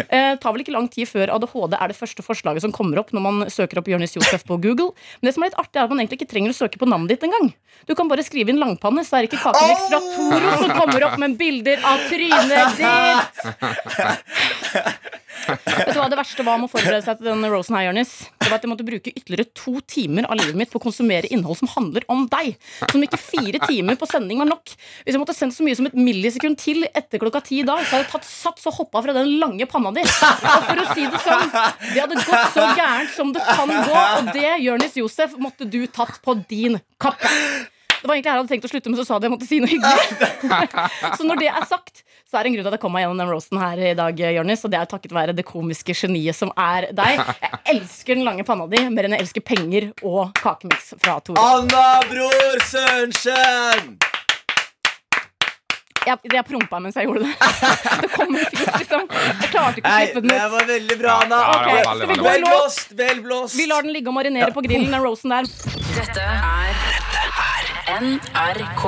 Eh, tar vel ikke lang tid før ADHD er det første forslaget som kommer opp når man søker opp Jonis Josef på Google. Men det som er litt artig, er at man egentlig ikke trenger å søke på navnet ditt engang. Du kan bare skrive inn langpanne, så er det ikke Kaken fra Toro som kommer opp med bilder av trynet ditt. Vet du hva Det verste var med å forberede seg til den rosen her, Jonis? Det var at jeg måtte bruke ytterligere to timer av livet mitt på å konsumere innhold som handler om deg. Som ikke fire timer på sending var nok. Hvis jeg måtte sendt så mye som et millisekund til etter klokka ti da, så hadde jeg tatt sats og hoppa fra den lange panna di. Og for å si det sånn, det hadde gått så gærent som det kan gå, og det, Jonis Josef, måtte du tatt på din kappe. Det var egentlig her jeg hadde tenkt å slutte, men så sa de jeg måtte si noe hyggelig. Så når det er sagt, så er det en grunn til at jeg kom meg gjennom den roasten her i dag, Jonis, og det er takket være det komiske geniet som er deg. Jeg elsker den lange panna di mer enn jeg elsker penger og kakemiks fra Tore. Anna Bror Sørensen! Jeg, jeg prompa mens jeg gjorde det. Det kom en fisk, liksom. Jeg klarte ikke å slippe den det ut. var veldig bra, Anna. Okay, det Vel blåst, vel blåst. Vi lar den ligge og marinere på grillen, den rosen der. Dette er NRK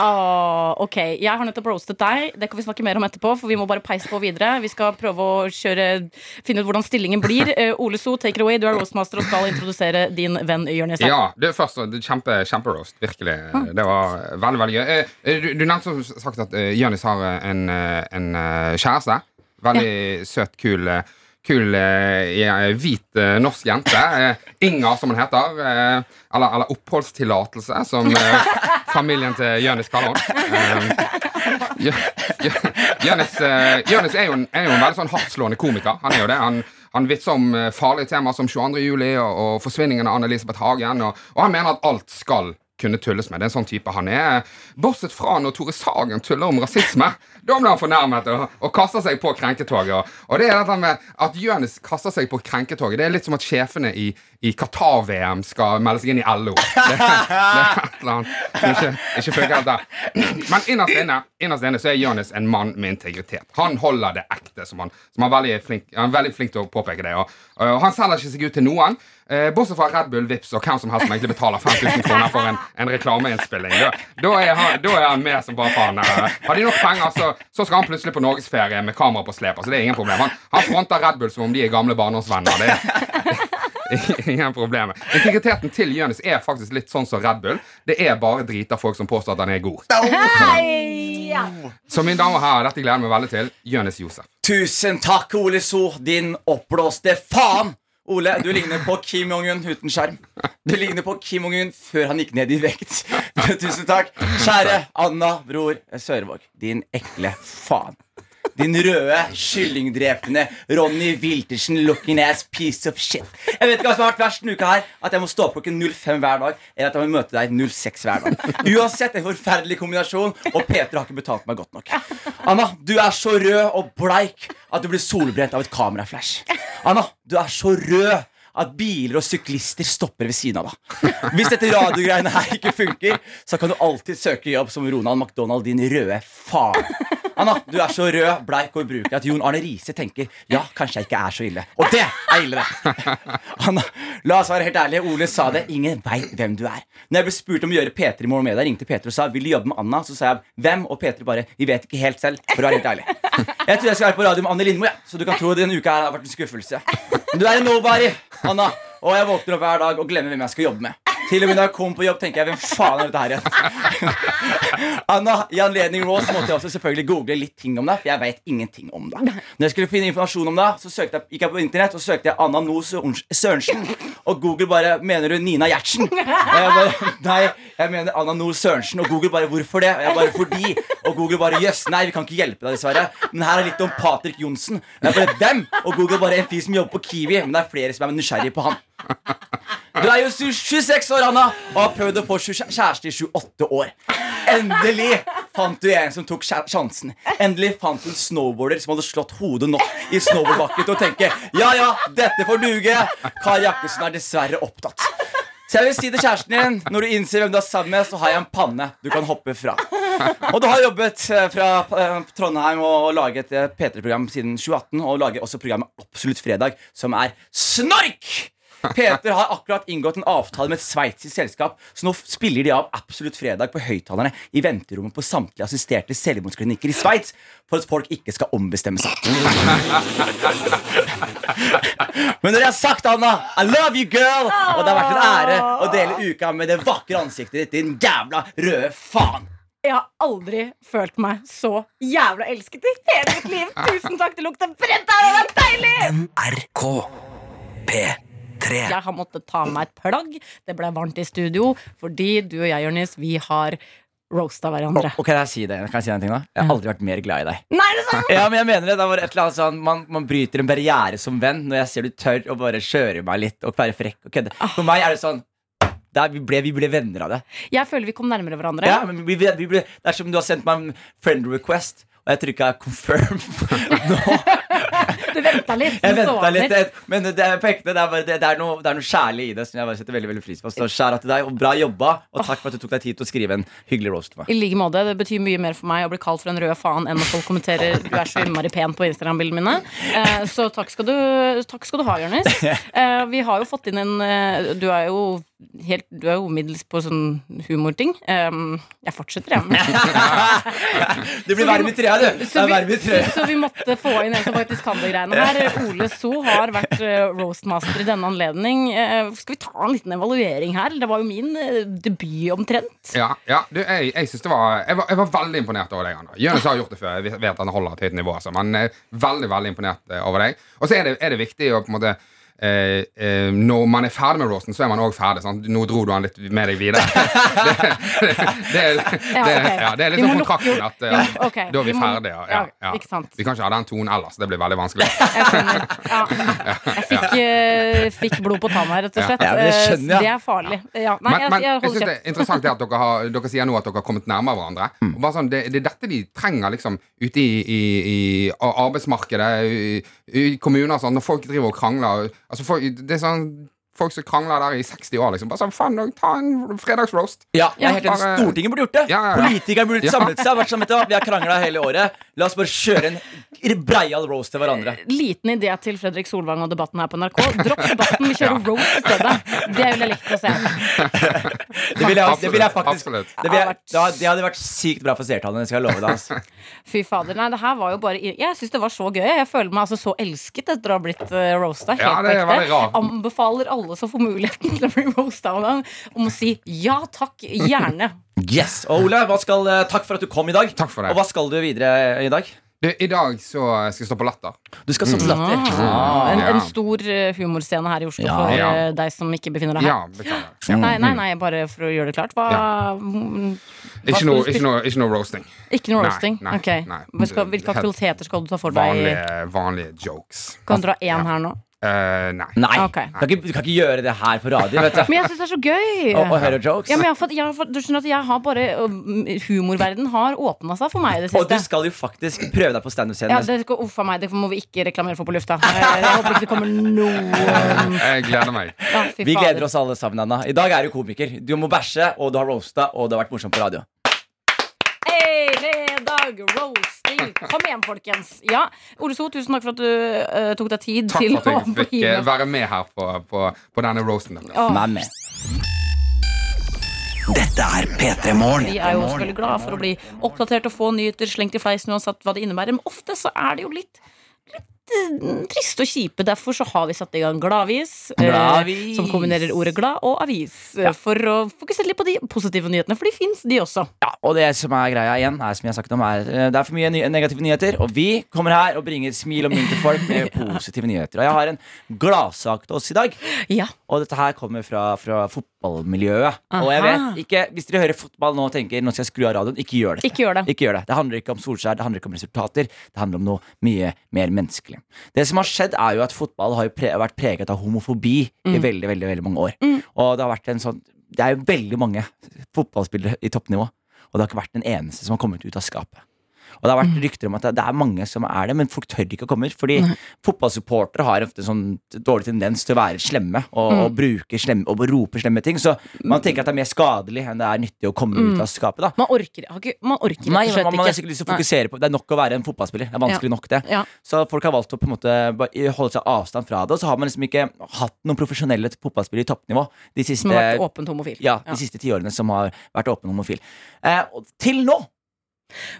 Ah, ok, Jeg har nettopp roastet deg. Det kan vi snakke mer om etterpå. For vi må bare peise på videre. Vi skal prøve å kjøre, finne ut hvordan stillingen blir. Uh, Ole So, take it away. Du er roastmaster og skal introdusere din venn Jonis. Ja, det er først det er kjempe roast, Virkelig. Det var veldig veldig gøy. Eh, eh, Du, du nevnte som sagt at uh, Jonis har en, en kjæreste. Veldig søt, kul eh, Kul eh, hvit eh, norsk jente. Eh, Inger, som hun heter. Eh, eller, oppholdstillatelse, som eh, familien til Jonis kaller henne. Eh, Jo- Jo- Jonis eh, er, jo en- veldig sånn hardtslående komiker. Han er jo det. Han, han vitser om eh, farlige temaer som 22. juli og, og forsvinningen av Anne-Elisabeth Hagen. Og, og han mener at alt skal kunne tulles med. Det er en sånn type han er. Bortsett fra når Tore Sagen tuller om rasisme. Da blir han fornærmet og, og kaster seg på krenketoget. Og, og det er dette med at Jonis kaster seg på krenketoget. Det er litt som at sjefene i, i Qatar-VM skal melde seg inn i LO. Det, det er ikke, ikke funker helt. Men innerst inne, innerst inne så er Jonis en mann med integritet. Han holder det ekte, som han, som han, er veldig flink, han er veldig flink til å påpeke det. Og, og han selger ikke seg ut til noen. Eh, bortsett fra Red Bull, Vips og hvem som helst som egentlig betaler 5000 kroner for en, en reklameinnspilling. Da, da, er han, da er han med som bare faen. Eh, Har de nok penger, så, så skal han plutselig på norgesferie med kamera på slep. Altså, det er ingen problem. Han, han fronter Red Bull som om de er gamle barndomsvenner. Det er ingen problemer. Integriteten til Jonis er faktisk litt sånn som Red Bull. Det er bare drita folk som påstår at han er god. Så mine damer og herrer, dette gleder jeg meg veldig til. Jonis Josef. Tusen takk, Ole So, din oppblåste faen! Ole, du ligner på Kim Jong-un uten skjerm. Du ligner på Kim Jong-un før han gikk ned i vekt. Tusen takk. Kjære Anna, bror Sørvåg. Din ekle faen. Din røde, kyllingdrepende Ronny Wiltersen looking ass piece of shit. Jeg vet ikke hva som har vært verst denne uka her At jeg må stå opp klokken 05 hver dag, eller at jeg må møte deg 06 hver dag. Uansett en forferdelig kombinasjon, og Peter har ikke betalt meg godt nok. Anna, du er så rød og bleik at du blir solbrent av et kameraflash. Anna, du er så rød at biler og syklister stopper ved siden av deg. Hvis dette radiogreiene her ikke funker, så kan du alltid søke jobb som Ronald McDonald, din røde faen. Anna, du er så rød, bleik og ubrukelig at Jon Arne Riise tenker ja, kanskje jeg ikke er så ille. Og det er ille, det. Anna, la oss være helt ærlige. Ole sa det. Ingen veit hvem du er. Når jeg ble spurt om å gjøre P3 i morgen med deg, ringte Peter og sa vil du jobbe med Anna, så sa jeg hvem? Og Peter bare vi vet ikke helt selv, for å være helt ærlig. Jeg tror jeg skal være på radio med Anne Lindmo, ja. så du kan tro denne uka her har vært en skuffelse. Men du er en nobody, Anna. Og jeg våkner opp hver dag og glemmer hvem jeg skal jobbe med. Til og med når jeg kommer på jobb, tenker jeg hvem faen er dette her igjen? Anna, I anledning Ross måtte jeg også selvfølgelig google litt ting om deg, for jeg vet ingenting om deg. Når jeg skulle finne informasjon om deg, så jeg, gikk jeg på internett og søkte jeg Anna No Sørensen. Og Google bare Mener du Nina Gjertsen? Og jeg bare Nei, jeg mener Anna No Sørensen. Og Google bare Hvorfor det? Og jeg bare Fordi. Og Google bare Jøss, nei, vi kan ikke hjelpe deg, dessverre. Men her er litt om Patrick Johnsen. Jeg bare 'Dem?' Og Google bare En fyr som jobber på Kiwi. Men det er flere som er nysgjerrige på han. Du er jo 26 år, Anna, og har prøvd å få kjæreste i 28 år. Endelig fant du en som tok sjansen. Endelig fant du en snowboarder som hadde slått hodet nok i snowboardbakken til å tenke ja, ja, dette får duge. Kari Jakkesson er dessverre opptatt. Så jeg vil si til kjæresten din Når du innser hvem du er sammen med, så har jeg en panne du kan hoppe fra. Og du har jobbet eh, fra eh, Trondheim og laget et P3-program siden 2018, og lager også programmet Absolutt fredag, som er snork! Peter har akkurat inngått en avtale med et sveitsisk selskap, så nå spiller de av Absolutt fredag på høyttalerne i venterommet på samtlige assisterte selvmordsklinikker i Sveits for at folk ikke skal ombestemme seg. Men når jeg har sagt, Anna, I love you, girl, og det har vært en ære å dele uka med det vakre ansiktet ditt, din jævla røde faen. Jeg har aldri følt meg så jævla elsket i hele mitt liv. Tusen takk, det lukter brent her, og det er deilig! NRK P3 Jeg har måttet ta med meg et plagg. Det ble varmt i studio fordi du og jeg, Jonis, vi har roasta hverandre. Og, okay, kan jeg si det? Kan jeg si en ting da? Jeg har aldri vært mer glad i deg. Nei, er det sant? Ja, men jeg mener det, det var et eller annet sånn man, man bryter en barriere som venn når jeg ser du tør å bare kjøre meg litt og være frekk og kødde. For meg er det sånn det er, vi, ble, vi ble venner av det. Jeg føler vi kom nærmere hverandre. Ja, men vi, vi, vi ble, Det er som du har sendt meg en friend request, og jeg trykka confirm nå. Du venta litt. Jeg venta litt, men det er på ekte. Det er, bare, det, det, er noe, det er noe kjærlig i det som jeg bare setter veldig veldig pris på. Så skjæra til deg, og bra jobba, og takk for at du tok deg tid til å skrive en hyggelig roast til meg. I like måte, Det betyr mye mer for meg å bli kalt for en rød faen enn når folk kommenterer du er så innmari pen på Instagram-bildene mine. Eh, så takk skal du, takk skal du ha, Jonis. Eh, vi har jo fått inn en eh, Du er jo helt Du er jo middels på sånn humorting. Um, jeg fortsetter, jeg. Det blir varm i trea, du. Så vi, så vi måtte få inn en som faktisk kan det greiene her. Ole So har vært eh, roastmaster i denne anledning. Eh, skal vi ta en liten evaluering her? Det var jo min eh, debut omtrent. Ja, ja du, jeg, jeg, det var, jeg, var, jeg var veldig imponert over deg. Jonis har gjort det før. Jeg vet han holder et høyt nivå. Altså, men veldig veldig imponert over deg. Og så er er det viktig å på en måte eh, eh, Når man er ferdig med roasten, så er man òg ferdig. Sant? Nå dro du han litt med deg videre. det, det, det, Ja, det, ja, det er litt liksom kontrakten at eh, Ja, ok. da er vi Vi må- ferdige. Ja, ja, ja. ikke sant. Vi kan ikke ha den tonen ellers. Det blir veldig vanskelig. Jeg. Ja. Jeg fikk, uh, fikk blod på tanna rett og slett. Ja, det skjønner. Eh, Det er farlig. Ja. Nei, men, jeg, jeg jeg syns det er interessant det at dere, har, dere sier nå at dere har kommet nærmere hverandre. Mm. Bare sånn, det, det er dette de trenger liksom ute i, i, i arbeidsmarkedet, i, i kommuner og sånn, når folk driver og krangler. Altså, for, det er sånn Folk som krangler der i 60 år, liksom. Bare sånn, faen, ta en fredagsroast. Ja, jeg er helt enig. Bare- Stortinget burde gjort det. Ja, ja, ja. Politikerne burde samlet seg. Vært sånn, vet du hva, Vi har krangla hele året. La oss bare kjøre en breial roast til hverandre. Liten idé til Fredrik Solvang og debatten her på NRK. Dropp debatten, vi kjører roast i stedet. Det ville jeg likt å se. Det ville jeg, det vil jeg faktisk det, vil jeg, det hadde- vært sykt bra for seertallene. Skal jeg love deg. Altså. Fy fader, nei, det her var jo bare Jeg syns det var så gøy. Jeg føler meg altså så elsket etter å ha blitt uh, roasta. Helt Ja, ekte. rart. Anbefaler alle som får muligheten til å bli roasta om å si ja takk, gjerne. Yes, og Ole, hva skal, eh, takk for at du kom i dag. Takk for det. Og hva skal du videre i dag? Du, I dag så skal jeg stå på Latter. Du skal stå på Latter. En, Ja. en stor uh, humorscene her i Oslo Ja. for Ja. uh, deg som ikke befinner deg her. Ja. Nei, nei, nei, bare for å gjøre det klart. Hva, Ja. mm, hva Ikke noe, ikke, noe, ikke noe roasting. Ikke noe Nei, roasting? nei, Ok. nei. Hva hvilke aktiviteter skal du ta for deg? Vanlige, vanlige jokes. Kan du dra én her nå? Eh, nei. Nei, Okay. du, kan ikke, du kan ikke gjøre det her på radio. Vet du. Men jeg syns det er så gøy! Og, og høre jokes. Ja, men jeg har fått, jeg har fått, du skjønner at jeg har bare um, Humorverden har åpna seg for meg i det Og du skal jo faktisk prøve deg på standup-scenen. Ja, det, uff a meg, det må vi ikke reklamere for på lufta. Jeg, jeg håper ikke det kommer noen Jeg gleder meg. ja, Vi gleder oss alle sammen, Anna. I dag er du komiker. Du må bæsje, og du har roasta, og det har vært morsomt på radio. Hei, dag, roasting. Kom igjen, folkens. Ja, Ole So, tusen takk for at du uh, tok deg tid Takk til for at å jeg fikk eh, være med her på, på, på denne roasten. Dette er P3 Morgen. Vi er jo selvfølgelig glad for å bli oppdatert og få nyheter slengt i fleisen uansett hva det innebærer. Men ofte så er det jo litt, eh, trist og kjipe. Derfor så har vi satt i gang Gladvis. eh, som kombinerer ordet glad og avis. Ja. For å fokusere litt på de positive nyhetene, for de fins, de også. Ja, og det som er greia igjen, er som jeg har sagt om, er eh, det er for mye ny negative nyheter. Og vi kommer her og bringer smil og mynt til folk med positive nyheter. Og jeg har en gladsak til oss i dag. Ja. Og dette her kommer fra, fra fotballmiljøet. Og jeg vet ikke, Hvis dere hører fotball nå og tenker nå skal jeg skru av radioen, ikke gjør. Ikke gjør det. Ikke gjør det. Det handler ikke om Solskjær, det handler ikke om resultater. Det handler om noe mye mer menneskelig. Det som har skjedd, er jo at fotball har pre vært preget av homofobi i veldig, veldig, veldig mange år. Og det har vært en sånn Det er jo veldig mange fotballspillere i toppnivå, og det har ikke vært den eneste som har kommet ut av skapet. Og det har vært rykter om at det- er mange som er det, men folk tør ikke å komme. Fordi fotballsupportere har ofte sånn dårlig tendens til å være slemme og, og bruke slemme og rope slemme ting. Så man tenker at det er mer skadelig enn det er nyttig å komme ut av skapet. da Man orker, ikke, man orker Nei, slett man, man har ikke. lyst til å fokusere på Det er nok å være en fotballspiller. Det er vanskelig nok, det. Ja. Så folk har valgt å på en måte holde seg avstand fra det. Og så har man liksom ikke hatt noen profesjonelle fotballspillere i toppnivå de siste, Som har vært åpent homofil. ja, de siste tiårene som har vært åpen homofil. Eh, til nå!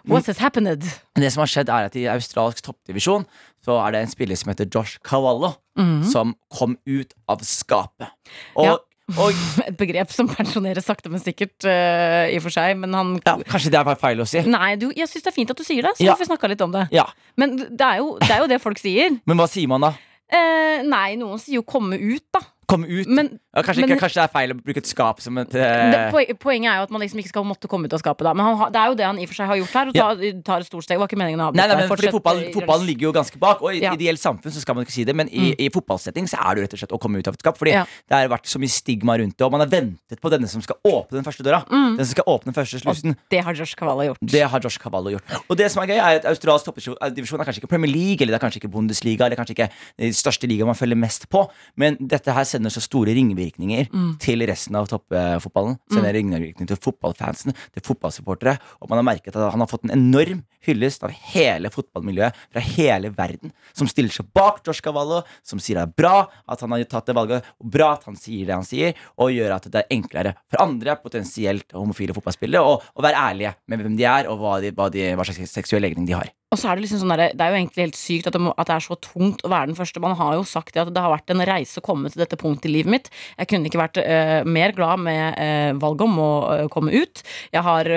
What has happened? Det som har skjedd, er at i australsk toppdivisjon så er det en spiller som heter Josh Cavallo, Mhm. som kom ut av skapet. Og, Ja. og Et begrep som pensjoneres sakte, men sikkert, uh, i og for seg. Men han ja, kanskje det er feil å si. Nei, du, jeg syns det er fint at du sier det, så Ja. vi snakka litt om det. Ja, Men det er, jo, det er jo det folk sier. Men hva sier man da? Eh, nei, noen sier jo 'komme ut', da. Komme ut? Men ja, kanskje, men- kanskje det er feil å bruke et skap som et det, eh, poenget er jo at man liksom ikke skal måtte komme ut av skapet. Da. Men han, det er jo det han i og for seg har gjort her. Og tar, tar et stort steg. Det var ikke meningen å Nei, nei, men Fortsett, fotball, eh, Fotballen ligger jo ganske bak, og i Ja. Mm. ideelt samfunn så skal man ikke si det, men i, i fotballsetting så er det jo rett og slett å komme ut av et skap. Fordi Ja. det har vært så mye stigma rundt det, og man har ventet på denne som skal åpne den første døra. Mm. Den som skal åpne den første slusen. Det har Josh Cavallo gjort. Det har Josh Cavallo gjort. Og det som er gøy, er at australsk toppdivisjon er kanskje ikke Premier League, eller det er kanskje ikke Bundesliga, eller kanskje ikke den største ligaen man følger mest på, men dette her sender så store ringvirkninger Mm. til resten av toppfotballen. Sender ringvirkninger til fotballfansen, til fotballsupportere, og man har merket at han har fått en enorm hyllest av hele fotballmiljøet fra hele verden, som stiller seg bak Josh Cavallo, som sier det er bra at han har tatt det valget, og bra at han sier det han sier, og gjør at det er enklere for andre potensielt homofile fotballspillere å være ærlige med hvem de er, og hva, de, hva, de, hva slags seksuell legning de har. Og så er det liksom sånn der, det er jo egentlig helt sykt at det, må, at det er så tungt å være den første. Man har jo sagt det at det har vært en reise å komme til dette punktet i livet mitt. Jeg kunne ikke vært uh, mer glad med uh, valget om å uh, komme ut. Jeg har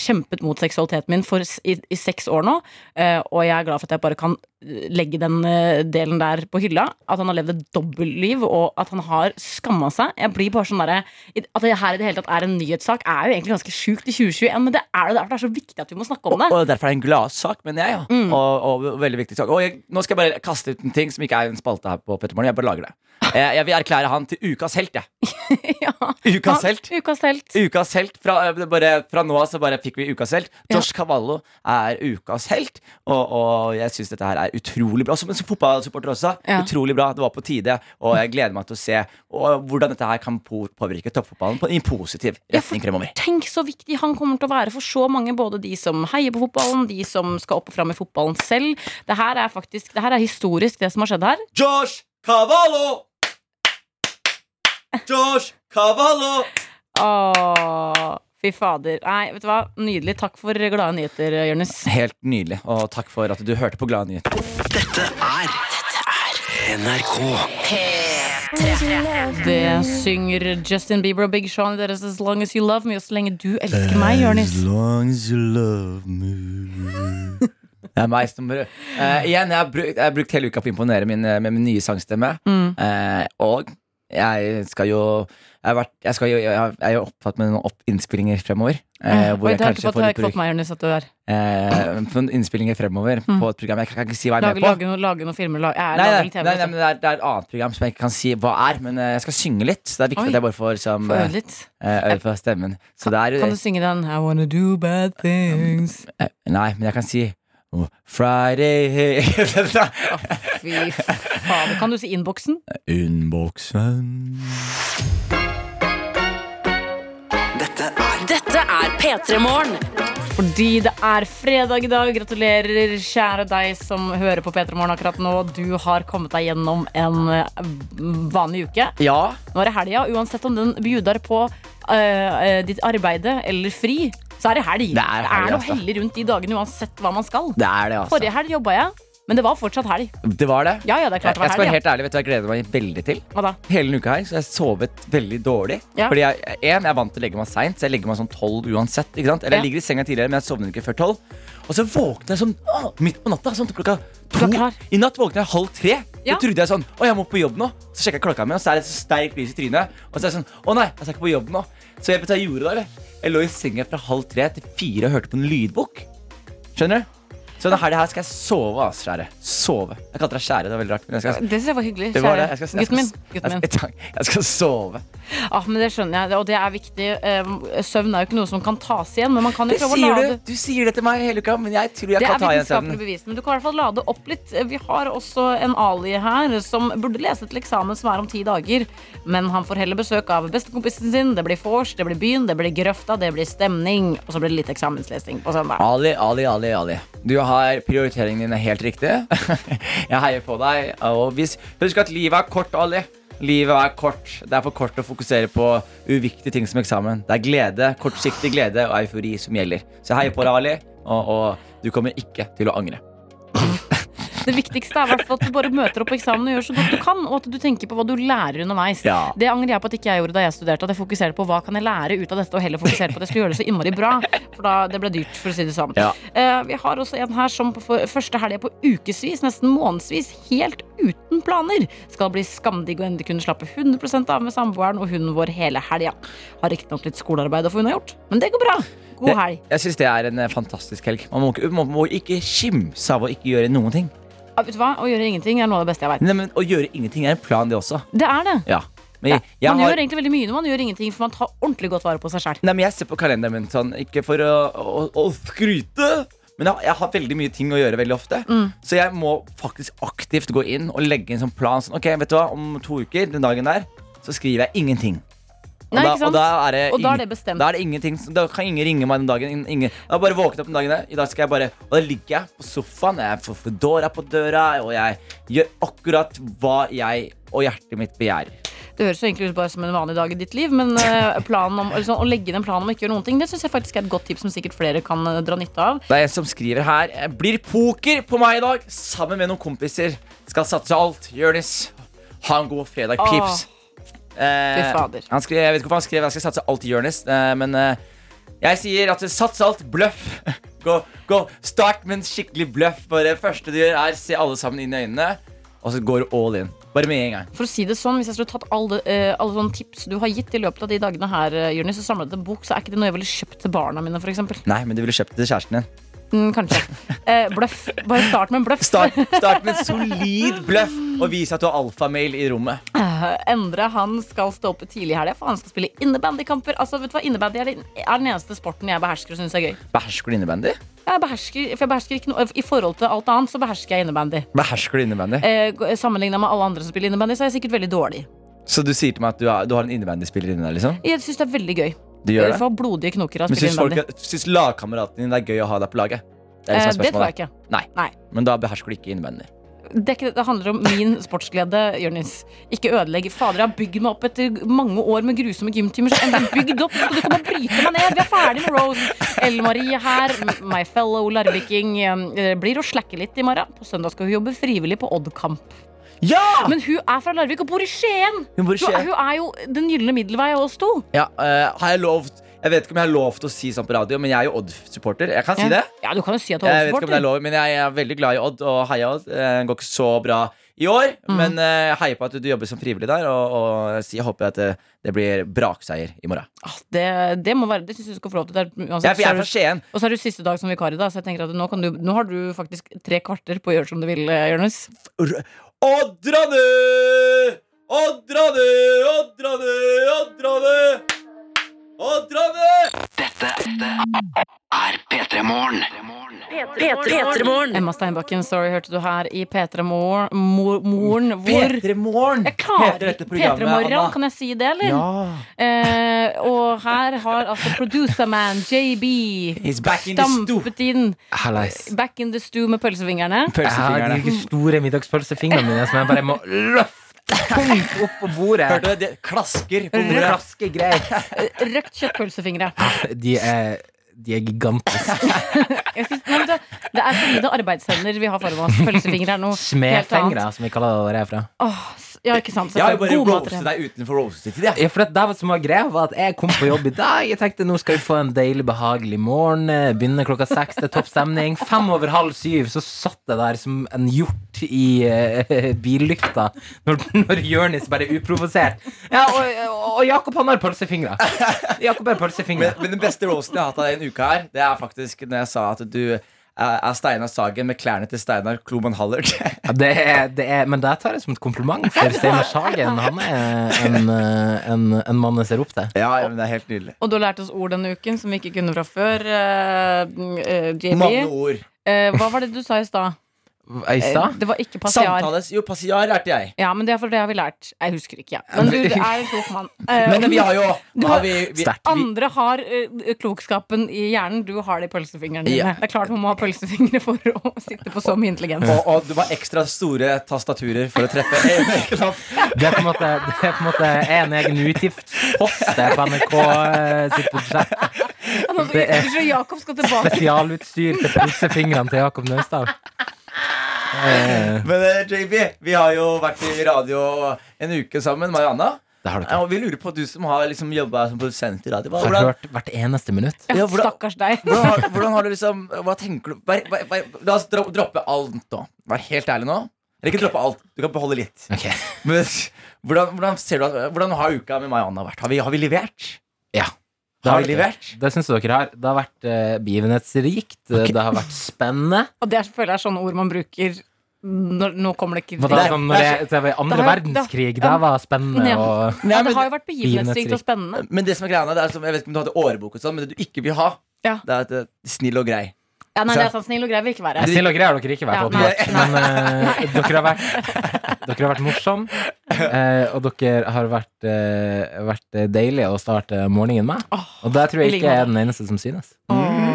kjempet mot seksualiteten min for, i, i seks år nå, og jeg er glad for at jeg bare kan legge den eh, delen der på hylla. At han har levd et dobbeltliv, og at han har skamma seg. Jeg blir bare sånn der, At det her i det hele tatt er en nyhetssak, er jo egentlig ganske sjukt i 2021, men det er det derfor det er så viktig at vi må snakke om det. Og derfor er det en gladsak, mener jeg. Ja. Mm. Og, og veldig viktig sak. Og jeg, nå skal jeg bare kaste ut en ting som ikke er en spalte her på Pettermorgen. Jeg bare lager det. Jeg, jeg vil erklære han til ukas helt, jeg. ja. Ukas helt. Ukas helt. Ukas helt. Fra, eh, bare, fra nå av så bare fikk vi ukas helt. Josh Cavallo er ukas helt, og, og jeg syns dette her er utrolig bra. Som en fotballsupporter også. Ja. Utrolig bra. Det var på tide, og jeg gleder meg til å se hvordan dette her kan påvirke toppfotballen på, en positiv retning fremover. Tenk så viktig han kommer til å være for så mange, både de som heier på fotballen, de som skal opp og fram i fotballen selv. Det her er faktisk, det her er historisk, det som har skjedd her. Josh Cavallo! Josh Cavallo! Åh, fy fader. Nei, vet du hva? Nydelig. Takk for glade nyheter, Jonis. Helt nydelig, og takk for at du hørte på Glade nyheter. Dette er NRK. Det synger Justin Bieber og Big Sean i deres As Long As You Love Me, og så lenge du elsker meg, Jonis. long as you love me Det er meg som uh, Igjen, jeg har, brukt, jeg har brukt hele uka på å imponere min, eh, med min nye sangstemme. Mm. Uh, og jeg skal jo Jeg, vært, jeg, skal jeg, jeg er jo opptatt med noen opp innspillinger fremover. eh, hvor Oi, jeg det har kanskje ikke fått, litt ikke fått meg, Jonis, at du er. eh, innspillinger fremover Mm. på et program. Jeg kan, kan ikke si hva jeg er Lage, med på. lage, noen, lage noen filmer. Lage, jeg Nei, nei, nei, nei, men det, er, det er et annet program som jeg ikke kan si hva er. Men eh, jeg skal synge litt, så det er viktig Oi. at jeg bare får liksom, Få eh, øve litt. eh, øve på stemmen. Så det er, Kan du synge den I wanna do bad things? eh, Nei, men jeg kan si oh, Friday Fy faen. Kan du si innboksen? Innboksen Dette er Dette er P3 Morgen. Fordi det er fredag i dag. Gratulerer, kjære deg som hører på P3 Morgen akkurat nå. Du har kommet deg gjennom en eh, vanlig uke. Ja, Nå er det helga. Uansett om den bjuder på eh, ditt arbeide eller fri, så er det helg. Det er helg, noe altså. hellig rundt de dagene uansett hva man skal. det er det altså Forrige helg jobba jeg, men det var fortsatt helg. Det var det Ja, ja, det er klart det var jeg skal være helt ærlig, vet du hva jeg gleder meg veldig til Hva da? Hele denne uka her, så jeg sovet veldig dårlig Ja. Fordi jeg, en, jeg er vant til å legge meg sent Så jeg legger meg sånn 12 uansett, ikke sant? Eller jeg ligger i senga tidligere, men jeg sovner ikke før 12 Og så våkner jeg sånn, å, midt på natta Sånn klokka to er. I natt våkner jeg halv tre Ja. Da trodde jeg sånn, å jeg må på jobb nå Så sjekker jeg klokka mi, og så er det så sterk lys i trynet Og så er jeg sånn, å nei, jeg skal ikke på jobb nå Så jeg vet hva jeg gjorde da? Jeg lå i senga fra halv tre til fire og hørte på en lydbok Skjønner du? Så denne helgen her skal jeg sove, ass, kjære Sove Jeg kalte deg kjære, det var veldig rart skal, Det synes jeg var hyggelig. det var det. Jeg skal, jeg skal, Gutten min. jeg jeg skal sove. Ah, men det skjønner jeg, og det er viktig. Eh, Søvn er jo ikke noe som kan tas igjen, men man kan jo prøve å lade du. Du sier det til meg hele uka, men jeg tror jeg Det kan ta igjen søvnen. Bevis, men du kan i hvert fall lade opp litt. Vi har også en Ali her som burde lese til eksamen som er om ti dager. Men han får heller besøk av bestekompisen sin. Det blir vors, det blir byen, det blir grøfta, det blir stemning. Og så blir det litt eksamenslesing på søndag. Ali, Ali, Ali, Ali. Du har prioriteringene dine helt riktig. Jeg heier på deg. Og hvis, husk at livet er kort, Ali. Livet er kort. Det er for kort å fokusere på uviktige ting som eksamen. Det er glede, kortsiktig glede og eufori som gjelder. Så jeg heier på deg, Ali, og, og du kommer ikke til å angre. Det viktigste er at du bare møter opp på eksamen og gjør så godt du kan, og at du tenker på hva du lærer underveis. Ja. Det angrer jeg på at ikke jeg gjorde da jeg studerte. At jeg fokuserte på hva kan jeg lære ut av dette, og heller fokusere på at jeg skulle gjøre det så innmari bra. For da, det ble dyrt, for å si det sånn. Ja. Uh, vi har også en her som på første helga på ukevis, nesten månedsvis, helt uten planer, skal bli skamdigg og endelig kunne slappe 100% av med samboeren og hunden vår hele helga. Har riktignok litt skolearbeid å få unnagjort, men det går bra. God helg. Jeg syns det er en eh, fantastisk helg. Man må, ikke- man må ikke kimse av å ikke gjøre noen ting. Ah, vet du hva? Å gjøre ingenting er noe av det beste jeg veit. Nei, men Å gjøre ingenting er en plan, det også. Det er det. Ja. Men jeg, jeg Man har, gjør egentlig veldig mye når man gjør ingenting, for man tar ordentlig godt vare på seg sjæl. Jeg ser på kalenderen min sånn, ikke for å, å, å skryte, men jeg, jeg har veldig mye ting å gjøre veldig ofte. Mm. Så jeg må faktisk aktivt gå inn og legge en sånn plan. Sånn, ok, vet du hva, Om to uker, den dagen der, så skriver jeg ingenting. Nei, da, og da er det, Og da er det bestemt. Da er det ingenting Da kan ingen ringe meg den dagen. Ingen, jeg har bare våknet opp den dagen. I dag skal jeg bare Og da ligger jeg på sofaen, jeg får Foodora på døra, og jeg gjør akkurat hva jeg og hjertet mitt begjærer. Det høres egentlig ut bare som en vanlig dag i ditt liv, men eh, planen om, altså, å legge inn en plan om å ikke gjøre noen ting, det syns jeg faktisk er et godt tips som sikkert flere kan eh, dra nytte av. Det er en som skriver her Blir poker på meg i dag Sammen med noen kompiser Skal satse alt Jonis, Ha en god fredag, Åh. Eh, fader. han skrev, Jeg vet ikke hvorfor han skrev Jeg skal satse alt i Jørnis eh, Men eh, jeg sier at sats alt Bløff. Gå, gå, Start med en skikkelig bløff. Bare det første du gjør er Se alle sammen inn i øynene Og så går du all in. Bare med en gang. For å si det sånn, Hvis jeg skulle tatt alle, eh, alle sånne tips du har gitt i løpet av de dagene her, eh, Jonis, og samlet en bok, så er ikke det noe jeg ville kjøpt til barna mine, f.eks. Nei, men du ville kjøpt det til kjæresten din Mm, kanskje. Eh, bløff. Bare start med en bløff. Start, start med en solid bløff Og vis at du har alfamail i rommet Eh, Endre han skal stå oppe tidlig i helga, for han skal spille innebandykamper. Altså, vet du hva, Innebandy er, er den eneste sporten jeg behersker og syns er gøy. Behersker du innebandy? Jeg behersker, for jeg behersker ikke noe I forhold til alt annet så behersker jeg innebandy. Behersker du innebandy? Eh, Sammenligna med alle andre som spiller innebandy, så er jeg sikkert veldig dårlig. Så du sier til meg at du, har, du har en innebandyspiller inni deg, liksom? Jeg syns det er veldig gøy. Du gjør Jeg det? får blodige knoker av å spille syns, folk, innebandy. syns lagkameraten din det er gøy å ha deg på laget? Det, er Eh, liksom det tror jeg spørsmålet. ikke. Nei. Nei. Men da behersker du ikke innvendig. Det, er ikke, det handler om min sportsglede, Jonis. Ikke ødelegg. Fader, jeg har bygd meg opp etter mange år med grusomme gymtimer. Så endelig bygd opp, så du kan bare bryte meg ned. Vi er ferdig med Rose. Ellen Marie her, my fellow larviking, eh, blir å slacke litt i morgen. På søndag skal hun jobbe frivillig på Oddkamp. Ja! Men hun er fra Larvik og bor i Skien! Hun bor i Skien. hun er jo den gylne middelvei av oss to. Ja, uh, har jeg lovt Jeg vet ikke om jeg har lov til å si sånn på radio, men jeg er jo Odd-supporter. Jeg kan si det. Ja, du kan jo si at du Jeg er vet ikke om det er lov, men jeg er veldig glad i Odd og heia Odd. Eh, Det går ikke så bra i år, Mm. men eh, jeg heier på at du jobber som frivillig der, og, og jeg håper at det, det blir brakseier i morgen. Ah, Det, det må være Det syns jeg du skal få lov til. Det er, Jeg, er- jeg fra Skien. og så er du siste dag som vikar i dag, så jeg tenker at nå, kan du, nå har du faktisk tre kvarter på å gjøre som du vil, Jonis. Oddrane! Oddrane! Oddrane! Oddrane! Oddrane! Dette er P3 Morgen. P3morgen. Emma Steinbakken, sorry, hørte du her i P3 Morgen, hvor P3 Morgen heter dette programmet, P3 Morgen, Anna. kan jeg si det, eller? Ja. Eh, og her har altså producerman JB He's back in the stew. stampet inn Hallais. back in the stew med pølsefingrene. Jeg har de store middagspølsefingrene mine som jeg bare må løfte tungt opp på bordet. Hørte du det? Det klasker på bordet. greit. Røkt kjøttpølsefingre. De er, de er gigantiske. Synes, nei, det, det er solide arbeidshender vi har foran oss. Pølsefingre er noe helt annet. Smedfingre, som vi kaller det der jeg er fra. Åh, ja, ikke sant. Jeg har jo bare roastet deg utenfor roastetid. City. Ja, for det var som var greia var at Jeg kom på jobb i dag. Jeg tenkte nå skal vi få en deilig, behagelig morgen. Begynner Begynne klokka seks. Det er topp stemning. Fem over halv syv så satt jeg der som en hjort i uh, billykta når, når Jonis bare uprovosert Ja, og, og Jakob han har pølsefingre. Jakob har pølsefingre. Men, men den beste roasten jeg har hatt av deg en uke her, det er faktisk når jeg sa at du er Steinar Sagen med klærne til Steinar Kloman Hallert. Ja, det er, det er, men det tar jeg som et kompliment. For Steinar Sagen han er en, en, en mann jeg ser opp til. Ja, ja, men det er helt nydelig. Og du har lært oss ord denne uken som vi ikke kunne fra før. Uh, uh, JB. Mange ord. Uh, hva var det du sa i stad? I Eh, det var ikke passiar. Samtales Jo, passiar lærte jeg. Ja, men det er for det har vi lært. Jeg husker ikke, jeg. Men du, er en klok mann. Eh, Men vi har jo har har- vi, vi, Andre har uh, klokskapen i hjernen, du har det i pølsefingrene dine. Ja. Det er klart man må ha pølsefingre for å sitte på så mye intelligens. og, og det var ekstra store tastaturer for å treffe. Det er på en måte, det er på en måte en egen utgiftspost det på NRK sitt budsjett. Altså, det er- Jakob skal. Spesialutstyr til pølsefingrene til Jakob Naustdal. Eh, Men eh, JB, vi har jo vært i radio en uke sammen, Marianna. det har du ikke. Og vi lurer på, du som har liksom jobba som produsent i radio hva- Har du hørt hvert eneste minutt. Ja, hvordan- Stakkars deg. hvordan, har, hvordan har du liksom Hva tenker du bare, bare, bare, La oss dro, droppe alt nå. Vær helt ærlig nå. Eller ikke droppe alt. Du kan beholde litt. Ok. Men hvordan, hvordan, ser du, at- hvordan har uka med Marianna vært? Har vi, har vi levert? Ja. Har vi levert? Det syns dere har. Det har vært eh, begivenhetsrikt. Det har vært spennende. Og det er, føler jeg er sånne ord man bruker når, Nå kommer det ikke det, da, sånn, når jeg, det var andre Det har- verdenskrig, det- det var spennende. Ja. Og, Ja, men, det har jo vært begivenhetsrikt og spennende. men det som er greia, det er som, Jeg vet ikke om du hadde årebok, og sånn men det du ikke vil ha, Ja. det er at det er snill og grei. Ja, nei, det er sånn snill og grei vil ikke være. Snill og grei har dere ikke vært, Ja, åpenbart. Men uh, dere har vært Dere har vært morsomme. uh, og dere har vært, uh, vært deilige å starte morgenen med. Og der tror jeg ikke jeg er den eneste som synes.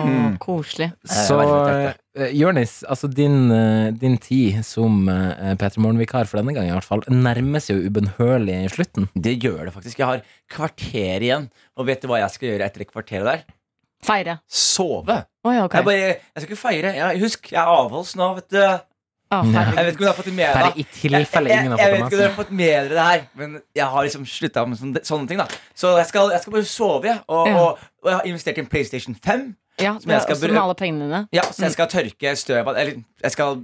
Mm. koselig. Så uh, Jonis, altså din, eh, din tid som uh, P3 Morgen-vikar for denne gang i hvert fall nærmer seg jo ubønnhørlig slutten. Det gjør det faktisk. Jeg har kvarter igjen. Og vet du hva jeg skal gjøre etter kvarteret der? Feire. Sove. Å ja, ok. Jeg, bare, jeg skal ikke feire. Jeg, husk, jeg er avholds nå, vet du. Jeg Ah, jeg vet ikke om dere har fått det med dere det. jeg, jeg, jeg vet ikke om dere har fått med dere det her, men jeg har liksom slutta med sånne, sånne ting. da Så jeg skal, jeg skal bare sove, jeg. Og, Ja. og, og jeg har investert i en PlayStation 5. Ja, Som jeg skal bru- alle pengene dine. Ja, Så jeg skal tørke støv av Eller jeg skal,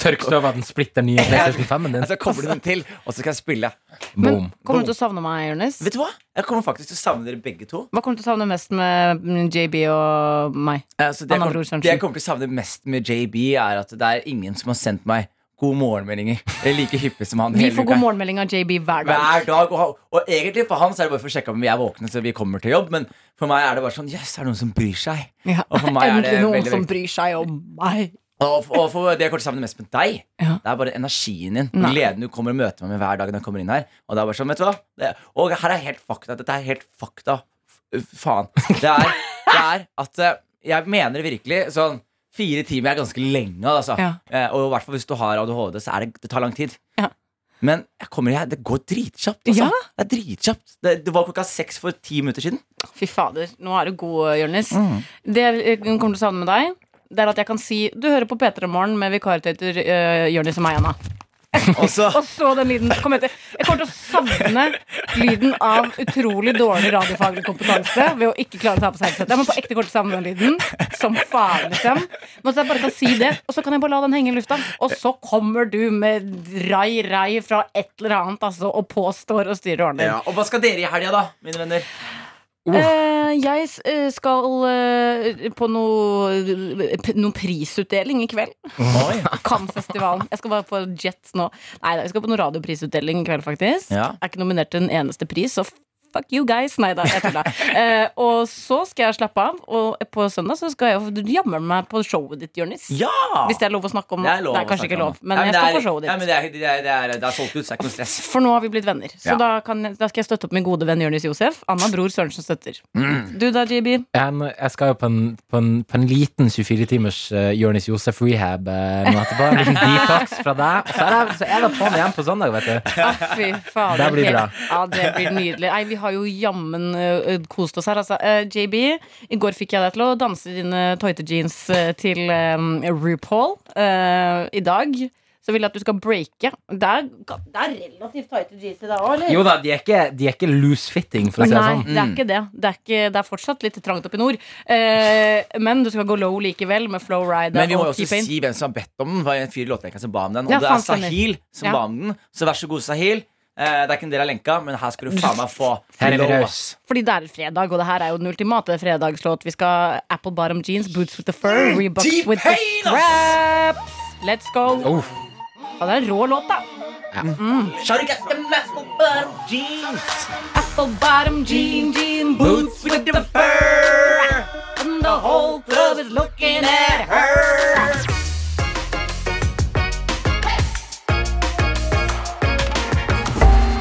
Tørke støv av den splitter nye PlayStation 5-en din. jeg skal koble den til, og så skal jeg spille. Men Boom. kommer du til å savne meg, Jonis? Vet du hva? Jeg kommer faktisk til å savne dere begge to. Hva kommer du til å savne mest med mm, JB og meg? Altså, det, jeg Anna kommer, Sørensen. det jeg kommer til å savne mest med JB, er at det er ingen som har sendt meg god morgenmeldinger. Er like hyppig som han Vi får god morgenmelding av JB hver dag. Hver dag. Og, og egentlig for han så er det bare for å sjekke om vi er våkne så vi kommer til jobb. Men for meg er det bare sånn Yes, er det noen som bryr seg? Ja. Og for meg er det noen veldig, som bryr seg om meg. Og, og for det kortet sammen mest med deg, Ja. det er bare energien din. Nei. Gleden du kommer og møter meg med hver dag når jeg kommer inn her. Og det er bare sånn, vet du hva? Det, og her er helt fakta. Dette er helt fakta. Faen. Det er, det er at eh, jeg mener virkelig sånn Fire timer er ganske lenge, altså. Ja. Eh, og i hvert fall hvis du har ADHD, så er det, det tar lang tid. Ja. Men jeg kommer her, det går dritkjapt. Altså. Ja. Det er dritkjapt. Det, det var klokka seks for ti minutter siden. Fy fader, nå er du god, Jonis. Mm. Det jeg kommer til å savne med deg, det er at jeg kan si Du hører på P3 Morgen med vikartøyter uh, Jonis og meg, Anna. Og så Og så den lyden kom etter. Jeg kommer til å savne lyden av utrolig dårlig radiofaglig kompetanse ved å ikke klare å ta på seg headsetet. må på ekte kort savne den lyden. Som faen, liksom. Men så jeg bare kan si det, og så kan jeg bare la den henge i lufta. Og så kommer du med rai-rai fra et eller annet, altså, og påstår å styre ordentlig. ja, Og hva skal dere i helga, da, mine venner? Eh, jeg eh, skal uh, på noe, noe prisutdeling i kveld. Oi. Cannes-festivalen. Jeg skal bare på Jets nå. Nei, jeg skal på noe radioprisutdeling i kveld, faktisk. Ja. Er ikke nominert til en eneste pris, så fuck you guys. Nei da, jeg tuller. Eh, og så skal jeg slappe av, og på søndag så skal jeg jammen meg på showet ditt, Jonis. Ja! Hvis det er lov å snakke om Det er lov det er kanskje ikke lov, lov, ja, men jeg skal er- på showet Ja, men ditt. det, er, det, er, det, er, det er solgt ut, så det er ikke noe stress. For nå har vi blitt venner. Så Ja. da, kan, da skal jeg støtte opp min gode venn Jonis Josef. Anna Bror Sørensen støtter. Du da, JB? Jeg, jeg skal jo på en, på en, på en liten 24-timers uh, Jonis Josef rehab uh, nå etterpå. En liten detox fra deg. Så er det, så er det på'n igjen på søndag, vet du. Ah, fy fader. Det blir bra. Ja, det blir nydelig. Nei, vi har jo jammen uh, kost oss her. Altså, Uh, JB, i går fikk jeg deg til å danse dine tøyte jeans eh, til um, RuPaul. Eh, I dag så vil jeg at du skal breake. Det er, det er relativt tighte jeans i dag òg, eller? Jo da, de er ikke, de er ikke loose-fitting, for å si det Nei, sånn. det er ikke det. Det er, ikke, det er fortsatt litt trangt oppe i nord. Eh, men du skal gå low likevel, med flow ride Men vi må jo også si hvem som har bedt om den. Det var en fyr i låtrekka som ba om den. Og Ja, det er. Sahil som Ja. ba om den. Så vær så god, Sahil. Eh, det er ikke en del av lenka, men her skal du faen meg få ass. Fordi det er fredag, og det her er jo den ultimate fredagslåt. Vi skal Apple Bottom Jeans, Boots with the Fur, Reeboks with the! Straps. Let's go. Oh. Ja, det er en rå låt, da. Shawty Mm. apple bottom jeans. Apple Bottom Jean, Jean, Boots with the Fur. And the whole club is looking at her.